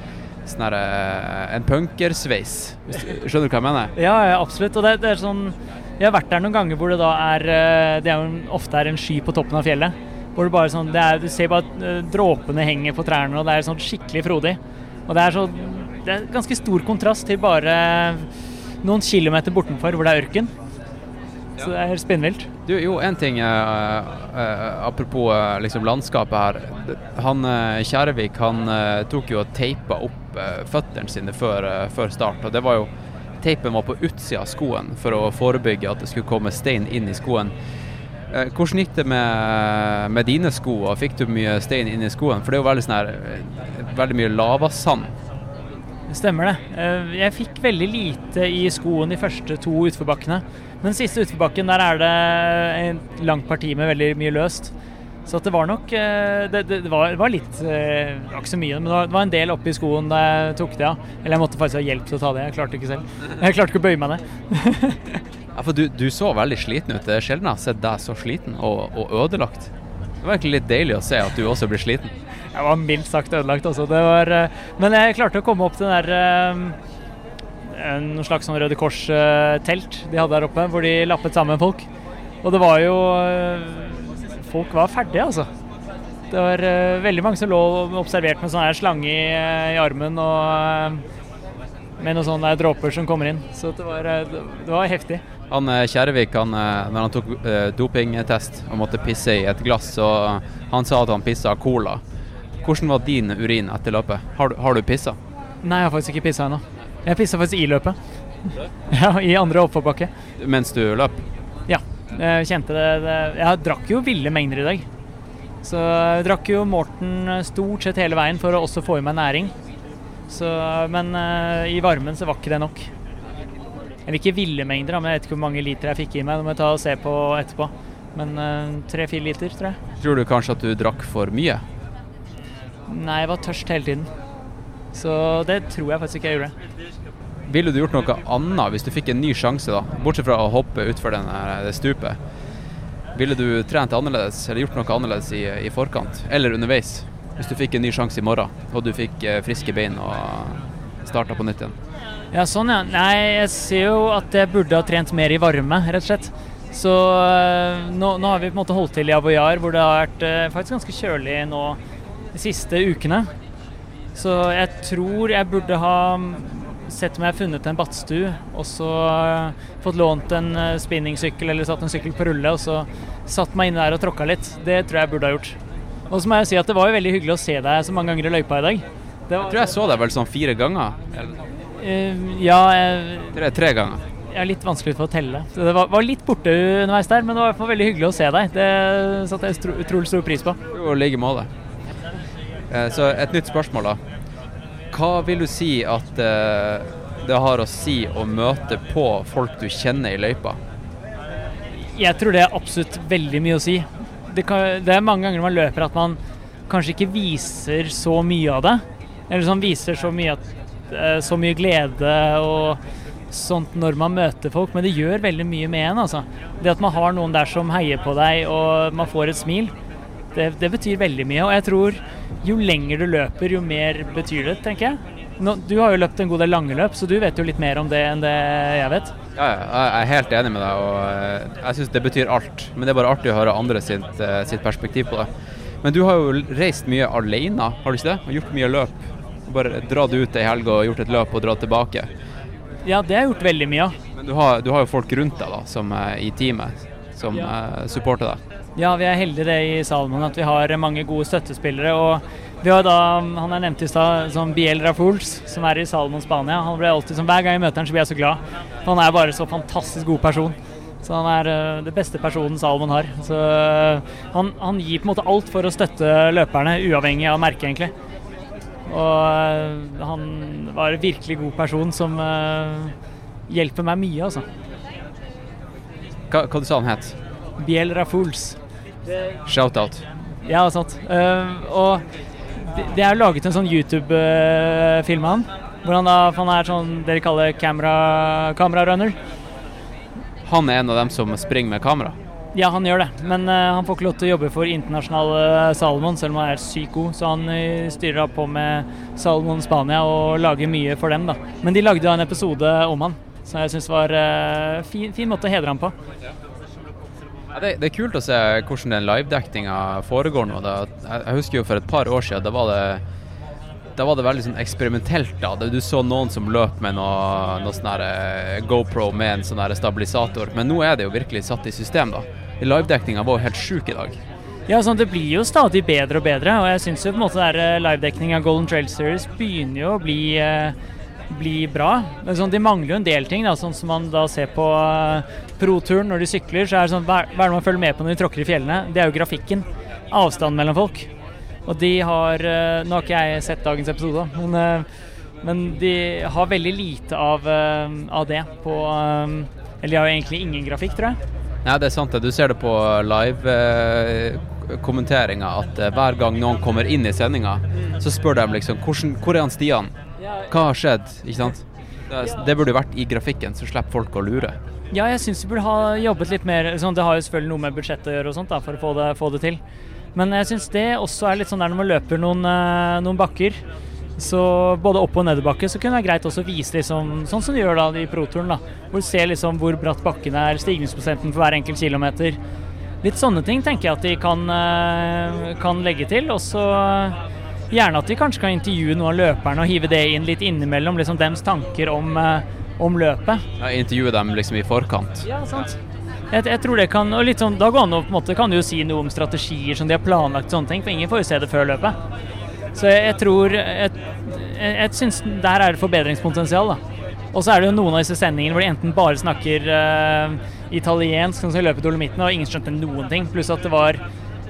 [SPEAKER 9] sånn her, eh, en punkersveis. Skjønner du hva jeg mener?
[SPEAKER 1] Ja, ja, absolutt. Og det, det er sånn Jeg har vært der noen ganger hvor det da er eh, Det er jo ofte er en sky på toppen av fjellet. Hvor det bare sånn er, Du ser bare at eh, dråpene henger på trærne, og det er sånn skikkelig frodig. Og det er så Det er ganske stor kontrast til bare noen kilometer bortenfor hvor det er ørken. Så det er spinnvilt.
[SPEAKER 9] Du, jo, en ting uh, uh, apropos uh, liksom landskapet her. Han Kjærvik han tok jo og teipa opp føttene sine før, før start. Og det var jo Teipen var på utsida av skoen for å forebygge at det skulle komme stein inn i skoen. Eh, Hvordan gikk det med, med dine sko? og Fikk du mye stein inn i skoene? For det er jo veldig, sånn her, eh, veldig mye lavasand.
[SPEAKER 1] Stemmer det. Eh, Jeg fikk veldig lite i skoen de første to utforbakkene. Men siste utforbakken, der er det et langt parti med veldig mye løst. Så det var nok Det, det, var, var litt ikke så mye, men det var, en del oppi skoen da jeg tok det av. Eller jeg måtte faktisk ha hjelp til å ta det. Jeg klarte ikke selv. Jeg klarte ikke å bøye meg ned.
[SPEAKER 9] Ja, for du, du så veldig sliten ut. Det er sjelden jeg har sett deg så sliten og, og ødelagt. Det var egentlig litt deilig å se at du også blir sliten.
[SPEAKER 1] Jeg var mildt sagt ødelagt altså. Var, eh, men jeg klarte å komme opp til den der eh, Noe slags sånn Røde Kors-telt de hadde der oppe, hvor de lappet sammen folk. Og det var jo eh, Folk var ferdige, altså. Det var veldig mange som lå observert med sånn her slange i, i armen og med noen sånne dråper som kommer inn. Så det var, det var heftig.
[SPEAKER 9] Han eh, han, eh, når han tok eh, dopingtest og måtte pisse i et glass, så han sa at han pissa cola. Hvordan var din urin etter løpet? Har du, har du pissa?
[SPEAKER 1] Nei, jeg har faktisk ikke pissa ennå. Jeg pissa faktisk i løpet. Ja, I andre oppforbakke.
[SPEAKER 9] Mens du løp?
[SPEAKER 1] Ja. Jeg kjente det, det Jeg drakk jo ville mengder i dag. Så jeg drakk jo Morten stort sett hele veien for å også få i meg næring. Så, men i varmen så var ikke det nok. Eller ikke ville mengder, men jeg vet ikke hvor mange liter jeg fikk i meg. Det må jeg ta og se på etterpå. Men tre-fire liter, tror jeg.
[SPEAKER 9] Tror du kanskje at du drakk for mye?
[SPEAKER 1] Nei, jeg var tørst hele tiden. Så det tror jeg faktisk ikke jeg gjorde.
[SPEAKER 9] Ville du gjort noe annet hvis du fikk en ny sjanse, da? Bortsett fra å hoppe utfor det stupet. Ville du trent annerledes, eller gjort noe annerledes i, i forkant? Eller underveis? Hvis du fikk en ny sjanse i morgen, og du fikk eh, friske bein og starta på nytt igjen?
[SPEAKER 1] Ja, sånn ja. Nei, jeg ser jo at jeg burde ha trent mer i varme, rett og slett. Så øh, nå, nå har vi på en måte holdt til i Aboyar, hvor det har vært eh, faktisk ganske kjølig nå de siste ukene. Så jeg tror jeg burde ha sett om jeg har funnet en badstue, og så øh, fått lånt en øh, spinningsykkel eller satt en sykkel på rulle, og så satt meg inne der og tråkka litt. Det tror jeg jeg burde ha gjort. Og så må jeg si at det var jo veldig hyggelig å se deg så mange ganger i løypa i dag. Det
[SPEAKER 9] Jeg tror jeg så deg vel sånn fire ganger.
[SPEAKER 1] Eh, ja,
[SPEAKER 9] tre, tre ganger.
[SPEAKER 1] er litt vanskelig for å telle. Så det var, var litt borte underveis der, men det var i hvert fall veldig hyggelig å se deg. Det satte jeg utrolig stor pris på.
[SPEAKER 9] Jo, like måte. Eh, Så et nytt spørsmål, da. Hva vil du si at eh, det har å si å møte på folk du kjenner i løypa?
[SPEAKER 1] Jeg tror det er absolutt veldig mye å si. Det, kan, det er mange ganger man løper at man kanskje ikke viser så mye av det. Eller sånn viser så mye, at, så mye glede og sånt når man møter folk, men det gjør veldig mye med en. altså. Det at man har noen der som heier på deg og man får et smil, det, det betyr veldig mye. Og jeg tror jo lenger du løper, jo mer betyr det, tenker jeg. Nå, du har jo løpt en god del lange løp, så du vet jo litt mer om det enn det jeg vet.
[SPEAKER 9] Ja, ja, jeg er helt enig med deg, og eh, jeg syns det betyr alt. Men det er bare artig å høre andre sitt, eh, sitt perspektiv på det. Men du har jo reist mye alene, har du ikke det? Og gjort mye løp. Bare dratt ut ei helg og gjort et løp og dratt tilbake.
[SPEAKER 1] Ja, det har jeg gjort veldig mye av.
[SPEAKER 9] Men du har, du har jo folk rundt deg da, som er i teamet, som ja. supporter deg.
[SPEAKER 1] Ja, vi er heldige det i Salomon at vi har mange gode støttespillere. og vi har da, Han jeg nevnte i stad, som Biel Rafuls, som er i Salomon Spania. Han blir alltid som Hver gang jeg møter han så blir jeg så glad. Han er bare så fantastisk god person. Så han er uh, det beste personen Salomon har. Så uh, han, han gir på en måte alt for å støtte løperne, uavhengig av merket, egentlig. Og eh, han var en virkelig god person som eh, hjelper meg mye, altså.
[SPEAKER 9] Hva, hva du sa han het?
[SPEAKER 1] Biel Raffouls.
[SPEAKER 9] Shout-out.
[SPEAKER 1] Ja, sant. Uh, og det, det er laget en sånn YouTube-film av han. Hvor han da, han er sånn dere kaller camera, kamerarunner
[SPEAKER 9] Han er en av dem som springer med kamera.
[SPEAKER 1] Ja, han gjør det, men uh, han får ikke lov til å jobbe for internasjonale Salomon, selv om han er sykt god. Så han eh, styrer på med Salomon Spania og lager mye for dem, da. Men de lagde da en episode om han, som jeg syns var uh, fin, fin måte å hedre han på.
[SPEAKER 9] Ja, det, det er kult å se hvordan den livedektinga foregår nå. Da, jeg, husker jo for et par år siden, da var det da var det veldig sånn eksperimentelt. da. Du så noen som løp med noe, noe sånn eh, GoPro med en sånn stabilisator, men nå er det jo virkelig satt i system. da. Livedekninga var jo helt sjuk i dag.
[SPEAKER 1] Ja, sånn, Det blir jo stadig bedre og bedre, og jeg synes jo på en måte der livedekning av Golden Trail Series begynner jo å bli, eh, bli bra. Men sånn, De mangler jo en del ting, da, sånn som man da ser på eh, pro-turen når de sykler. så er det sånn, Hva hva er det man følger med på når de tråkker i fjellene? Det er jo grafikken. Avstanden mellom folk. Og de har eh, Nå har ikke jeg sett dagens episode, da, men, eh, men de har veldig lite av, eh, av det på eh, Eller de har jo egentlig ingen grafikk, tror jeg.
[SPEAKER 9] Ja, det er sant. Du ser det på live-kommenteringa at eh, hver gang noen kommer inn i sendinga, så spør de liksom hvor er han Stian? Hva har skjedd? Ikke sant? Det, det burde jo vært i grafikken, så slipper folk å lure.
[SPEAKER 1] Ja, jeg syns vi burde ha jobbet litt mer sånn, Det har jo selvfølgelig noe med budsjettet å gjøre og sånt da, for å få det, få det til. Men jeg syns det også er litt sånn der når man løper noen, eh, noen bakker. Så både opp- og nedoverbakke så kunne det være greit også å vise liksom, sånn som de gjør da i proturen. da, Hvor du ser liksom hvor bratt bakken er, stigningsprosenten for hver enkelt kilometer. Litt sånne ting tenker jeg at de kan, eh, kan legge til. Og så gjerne at de kanskje kan intervjue noen av løperne og hive det inn litt innimellom. liksom Dems tanker om, eh, om løpet.
[SPEAKER 9] Ja, intervjue dem liksom i forkant.
[SPEAKER 1] Ja, sant. Jeg, jeg tror det kan, og litt sånn, Da går an å på en måte, kan du jo si noe om strategier som de har planlagt, sånne ting, for ingen får jo se det før løpet. Så jeg, jeg tror Jeg, jeg, jeg syns der er det forbedringspotensial. da. Og så er det jo noen av disse sendingene hvor de enten bare snakker uh, italiensk, sånn som i løpet Dolomittene, og ingen skjønte noen ting. Pluss at det var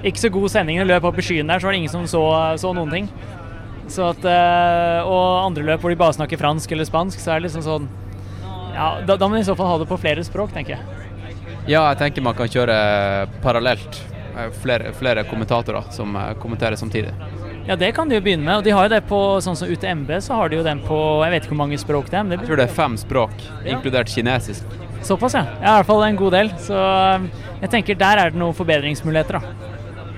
[SPEAKER 1] ikke så god sending. Det løp opp i skyen der, så var det ingen som så, så noen ting. Så at, uh, og andre løp hvor de bare snakker fransk eller spansk, så er det liksom sånn Ja, da, da må de i så fall ha det på flere språk, tenker jeg.
[SPEAKER 9] Ja, jeg tenker man kan kjøre parallelt. Eh, Flere, flere kommentatorer som kommenterer samtidig.
[SPEAKER 1] Ja, det kan de jo begynne med. Og de har jo det på sånn som UTMB, så har de jo den på Jeg vet ikke hvor mange språk det er. Men det
[SPEAKER 9] Jeg tror det er fem språk, inkludert kinesisk.
[SPEAKER 1] Såpass, ja. ja. I hvert fall en god del. Så um, jeg tenker der er det noen forbedringsmuligheter, da.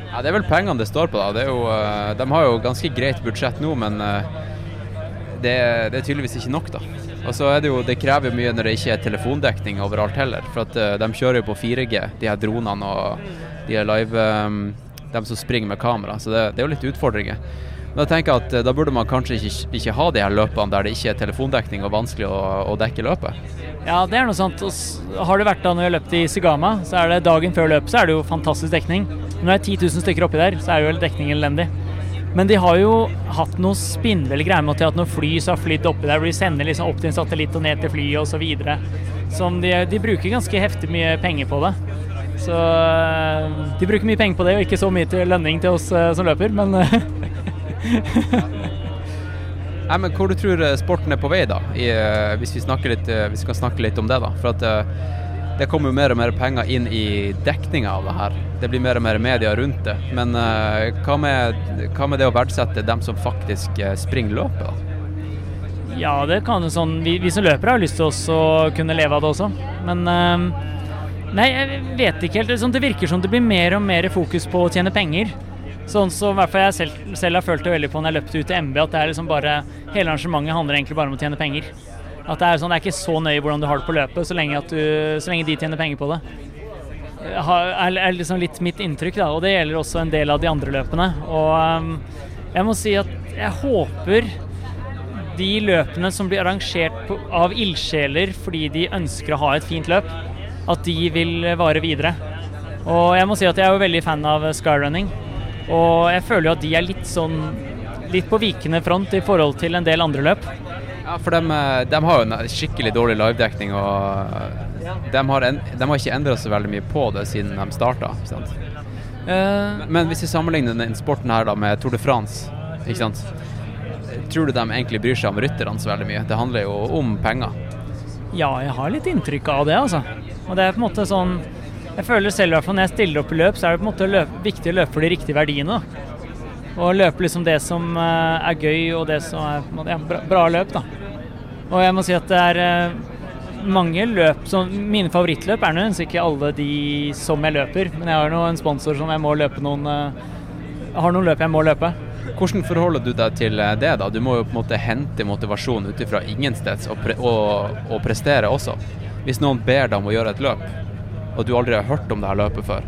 [SPEAKER 9] Ja, Det er vel pengene det står på. da. Det er jo, eh, de har jo ganske greit budsjett nå, men eh, det, det er tydeligvis ikke nok, da. Og så er det jo, det krever mye når det ikke er telefondekning overalt heller. For at eh, de kjører jo på 4G, de her dronene og de live eh, De som springer med kamera. Så det, det er jo litt utfordringer. Men jeg tenker at eh, da burde man kanskje ikke, ikke ha de her løpene der det ikke er telefondekning og vanskelig å, å dekke løpet.
[SPEAKER 1] Ja, det er noe sant. Og har det vært da når jeg løpt i Sigama, så er det dagen før løpet så er det jo fantastisk dekning. Når det er 10 000 stykker oppi der, så er jo dekningen elendig. Men de har jo hatt noe spinnville greier med at når noen fly som har flydd oppi der, hvor de sender liksom opp til en satellitt og ned til flyet osv. Som de, de bruker ganske heftig mye penger på det. Så øh, de bruker mye penger på det, og ikke så mye til lønning til oss øh, som løper, men øh,
[SPEAKER 9] Nei, men Hvor du tror eh, sporten er på vei, da? I, eh, hvis, vi snakker litt, eh, hvis vi kan snakke litt om det. da. For at eh, Det kommer jo mer og mer penger inn i dekninga av det her. Det blir mer og mer media rundt det. Men eh, hva, med, hva med det å verdsette dem som faktisk eh, springer løpet? da?
[SPEAKER 1] Ja, det kan jo sånn vi, vi som løpere har lyst til å kunne leve av det også. Men øhm, Nei, jeg vet ikke helt. Det, sånn, det virker som det blir mer og mer fokus på å tjene penger. Sånn som i hvert fall jeg selv, selv har følt det veldig på når jeg løpte ut til MB, at det er liksom bare Hele arrangementet handler egentlig bare om å tjene penger. At det er sånn, det er ikke så nøye hvordan du har det på løpet, så lenge, du, så lenge de tjener penger på det. Har- Er, liksom litt mitt inntrykk, da. Og det gjelder også en del av de andre løpene. Og øhm, jeg må si at jeg håper de løpene som blir arrangert av ildsjeler fordi de ønsker å ha et fint løp, at de vil vare videre. Og jeg må si at jeg er jo veldig fan av skyrunning. Og jeg føler jo at de er litt sånn litt på vikende front i forhold til en del andre løp.
[SPEAKER 9] Ja, for de, de har jo en skikkelig dårlig livedekning. og de har, en, de har ikke endra så veldig mye på det siden de starta.
[SPEAKER 1] Eh,
[SPEAKER 9] Men hvis vi sammenligner denne sporten her da med Tour de France, ikke sant? tror du de egentlig bryr seg om rytterne så veldig mye? Det handler jo om penger.
[SPEAKER 1] Ja, jeg har litt inntrykk av det, altså. Og det er på en måte sånn Jeg føler selv at når jeg stiller opp i løp, så er det på en måte løp, viktig å løpe for de riktige verdiene. Og løpe liksom det som eh, er gøy, og det som er ja, bra, løp, da. Og jeg må si at det er eh, mange løp som Mine favorittløp er nødvendigvis ikke alle de som jeg løper, men jeg har nå en sponsor som jeg må løpe noen eh, har noen løp jeg må løpe.
[SPEAKER 9] Hvordan forholder du deg til det? da? Du må jo på en måte hente motivasjon ut ifra ingensteds og, pre og, og prestere også. Hvis noen ber deg om å gjøre et løp, og du aldri har hørt om det her løpet før,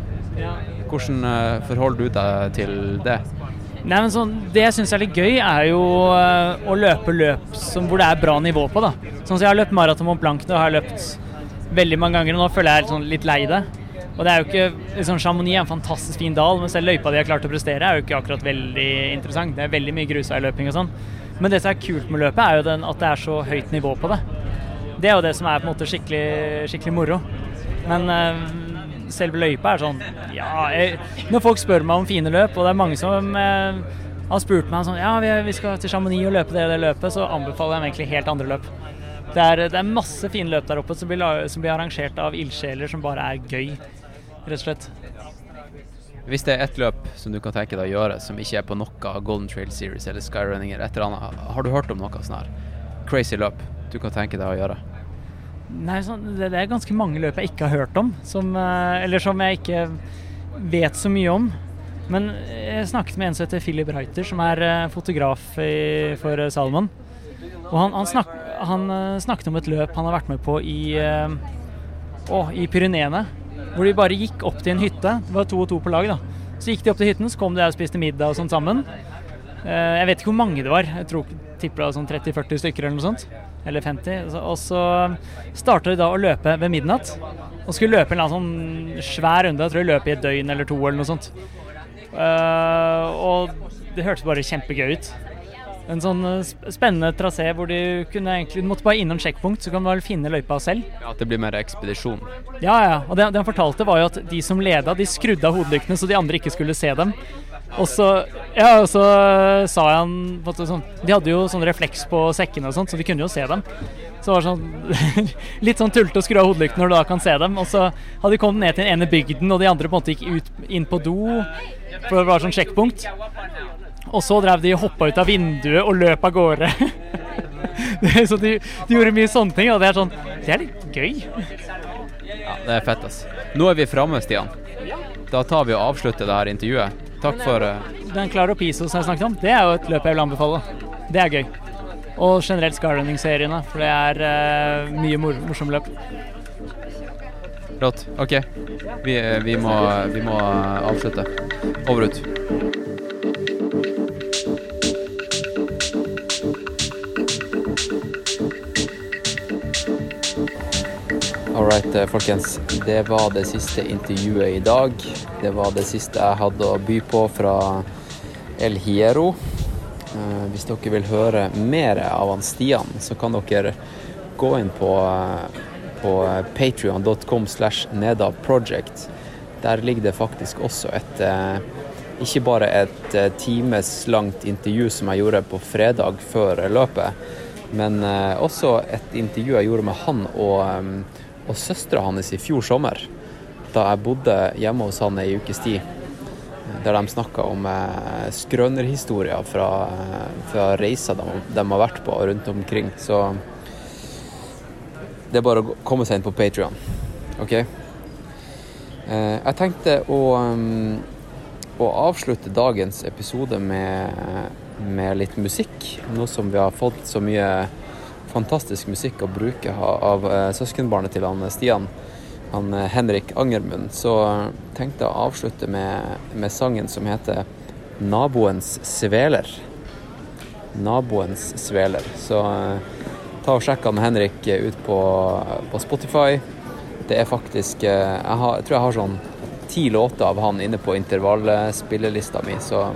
[SPEAKER 9] hvordan eh, forholder du deg til det?
[SPEAKER 1] Nei, men sånn, Det jeg syns er litt gøy, er jo eh, å løpe løp som, hvor det er bra nivå på. da. Sånn som Jeg har løpt maraton Mont Blanc og har løpt veldig mange ganger, og nå føler jeg litt, sånn, litt lei det. Og det er jo ikke, liksom, Chamonix er en fantastisk fin dal, men selv løypa de har klart å prestere, er jo ikke akkurat veldig interessant. Det er veldig mye grusveiløping og sånn. Men det som er kult med løpet, er jo den, at det er så høyt nivå på det. Det er jo det som er på en måte skikkelig, skikkelig moro. Men eh, selve løypa er sånn Ja, jeg, når folk spør meg om fine løp, og det er mange som eh, har spurt meg sånn Ja, vi, vi skal til Chamonix og løpe det det løpet, så anbefaler jeg dem egentlig helt andre løp. Det er, det er masse fine løp der oppe som blir, som blir arrangert av ildsjeler som bare er gøy, rett og slett.
[SPEAKER 9] Hvis det er ett løp som du kan tenke deg å gjøre som ikke er på noe Golden Trail Series eller Skyrunning et eller annet, har du hørt om noe sånn her crazy løp du kan tenke deg å gjøre?
[SPEAKER 1] Nei, sånn, det, er ganske mange løp jeg ikke har hørt om, som, eh, eller som jeg ikke vet så mye om. Men jeg snakket med en som heter Philip Reiter, som er eh, fotograf i, for eh, Salomon. Og han, han, snak, han snakket om et løp han har vært med på i, å, i Pyreneene. Hvor de bare gikk opp til en hytte. Det var to og to på lag. da. Så gikk de opp til hytten, så kom de og spiste middag og sånn sammen. Jeg vet ikke hvor mange det var. Jeg tror tipper det var sånn 30-40 stykker eller noe sånt. Eller 50. Og så starta de da å løpe ved midnatt. Og skulle løpe en eller annen sånn svær runde. Jeg tror de løp i et døgn eller to eller noe sånt. Uh, og det hørtes bare kjempegøy ut. En sånn eh, spennende trasé hvor du kunne egentlig Du måtte bare innom sjekkpunkt, så kan du vel finne løypa selv.
[SPEAKER 9] Ja, At det blir mer ekspedisjon?
[SPEAKER 1] Ja, ja. Og det, det han fortalte, var jo at de som leda, de skrudde av hodelyktene så de andre ikke skulle se dem. Og så, ja, og så sa han måte sånn De hadde jo sånn refleks på sekkene og sånt, så de kunne jo se dem. Så det var sånn litt sånn tullete å skru av hodelyktene når du da kan se dem. Og så hadde de kommet ned til den ene bygden, og de andre på en måte gikk ut, inn på do, for det var sånn sjekkpunkt. Og så drev de og hoppa ut av vinduet og løp av gårde. Så de, de gjorde mye sånne ting, og det er sånn Det er litt gøy.
[SPEAKER 9] Ja, det er fett, ass. Nå er vi framme, Stian. Da tar vi og avslutter det her intervjuet. Takk for eh,
[SPEAKER 1] Den Claro Piso som jeg snakket om, det er jo et løp jeg vil anbefale. Det er gøy. Og generelt Skyrunning-seriene, for det er eh, mye mor morsomme løp.
[SPEAKER 9] Rått. OK. Vi, eh, vi, må, vi må eh, avslutte. Over ut. All right, eh, folkens. Det var det siste intervjuet i dag. Det var det siste jeg hadde å by på fra El Hiero. Eh, Hvis dere vil høre mer av han Stian, så kan dere gå inn på, eh, på patrion.com slash nedavproject. Der ligger det faktisk også et ikke bare et timeslangt intervju som jeg gjorde på fredag før løpet, men også et intervju jeg gjorde med han og, og søstera hans i fjor sommer. Da jeg bodde hjemme hos han ei ukes tid. Der de snakka om eh, skrønerhistorier fra, eh, fra reiser de, de har vært på rundt omkring. Så det er bare å komme seg inn på Patrion. OK? Eh, jeg tenkte å, um, å avslutte dagens episode med, med litt musikk. Nå som vi har fått så mye fantastisk musikk å bruke av, eh, søskenbarnet til han Stian, han eh, Henrik Angermund, så tenkte jeg å avslutte med, med sangen som heter 'Naboens sveler'. Naboens sveler. Så eh, ta og sjekk han Henrik ut på, på Spotify. Det er faktisk eh, jeg, har, jeg tror jeg har sånn ti låter av han inne på intervallspillelista mi, så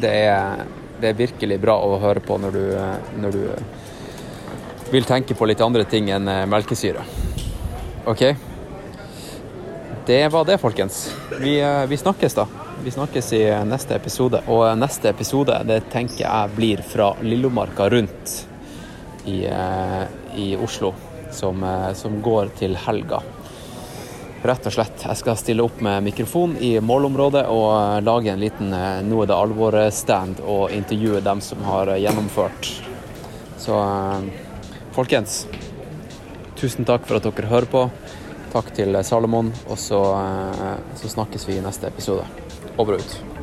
[SPEAKER 9] det er, det er virkelig bra å høre på når du, eh, når du vil tenke på litt andre ting enn eh, melkesyre. OK. Det var det, folkens. Vi, eh, vi snakkes, da. Vi snakkes i neste episode. Og neste episode det tenker jeg blir fra Lillomarka rundt i, eh, i Oslo, som, eh, som går til helga. Rett og slett. Jeg skal stille opp med mikrofon i målområdet og eh, lage en liten eh, Nå er det alvor-stand og intervjue dem som har eh, gjennomført. Så eh, folkens, tusen takk for at dere hører på. Takk til Salomon, og så, eh, så snakkes vi i neste episode. Over og ut.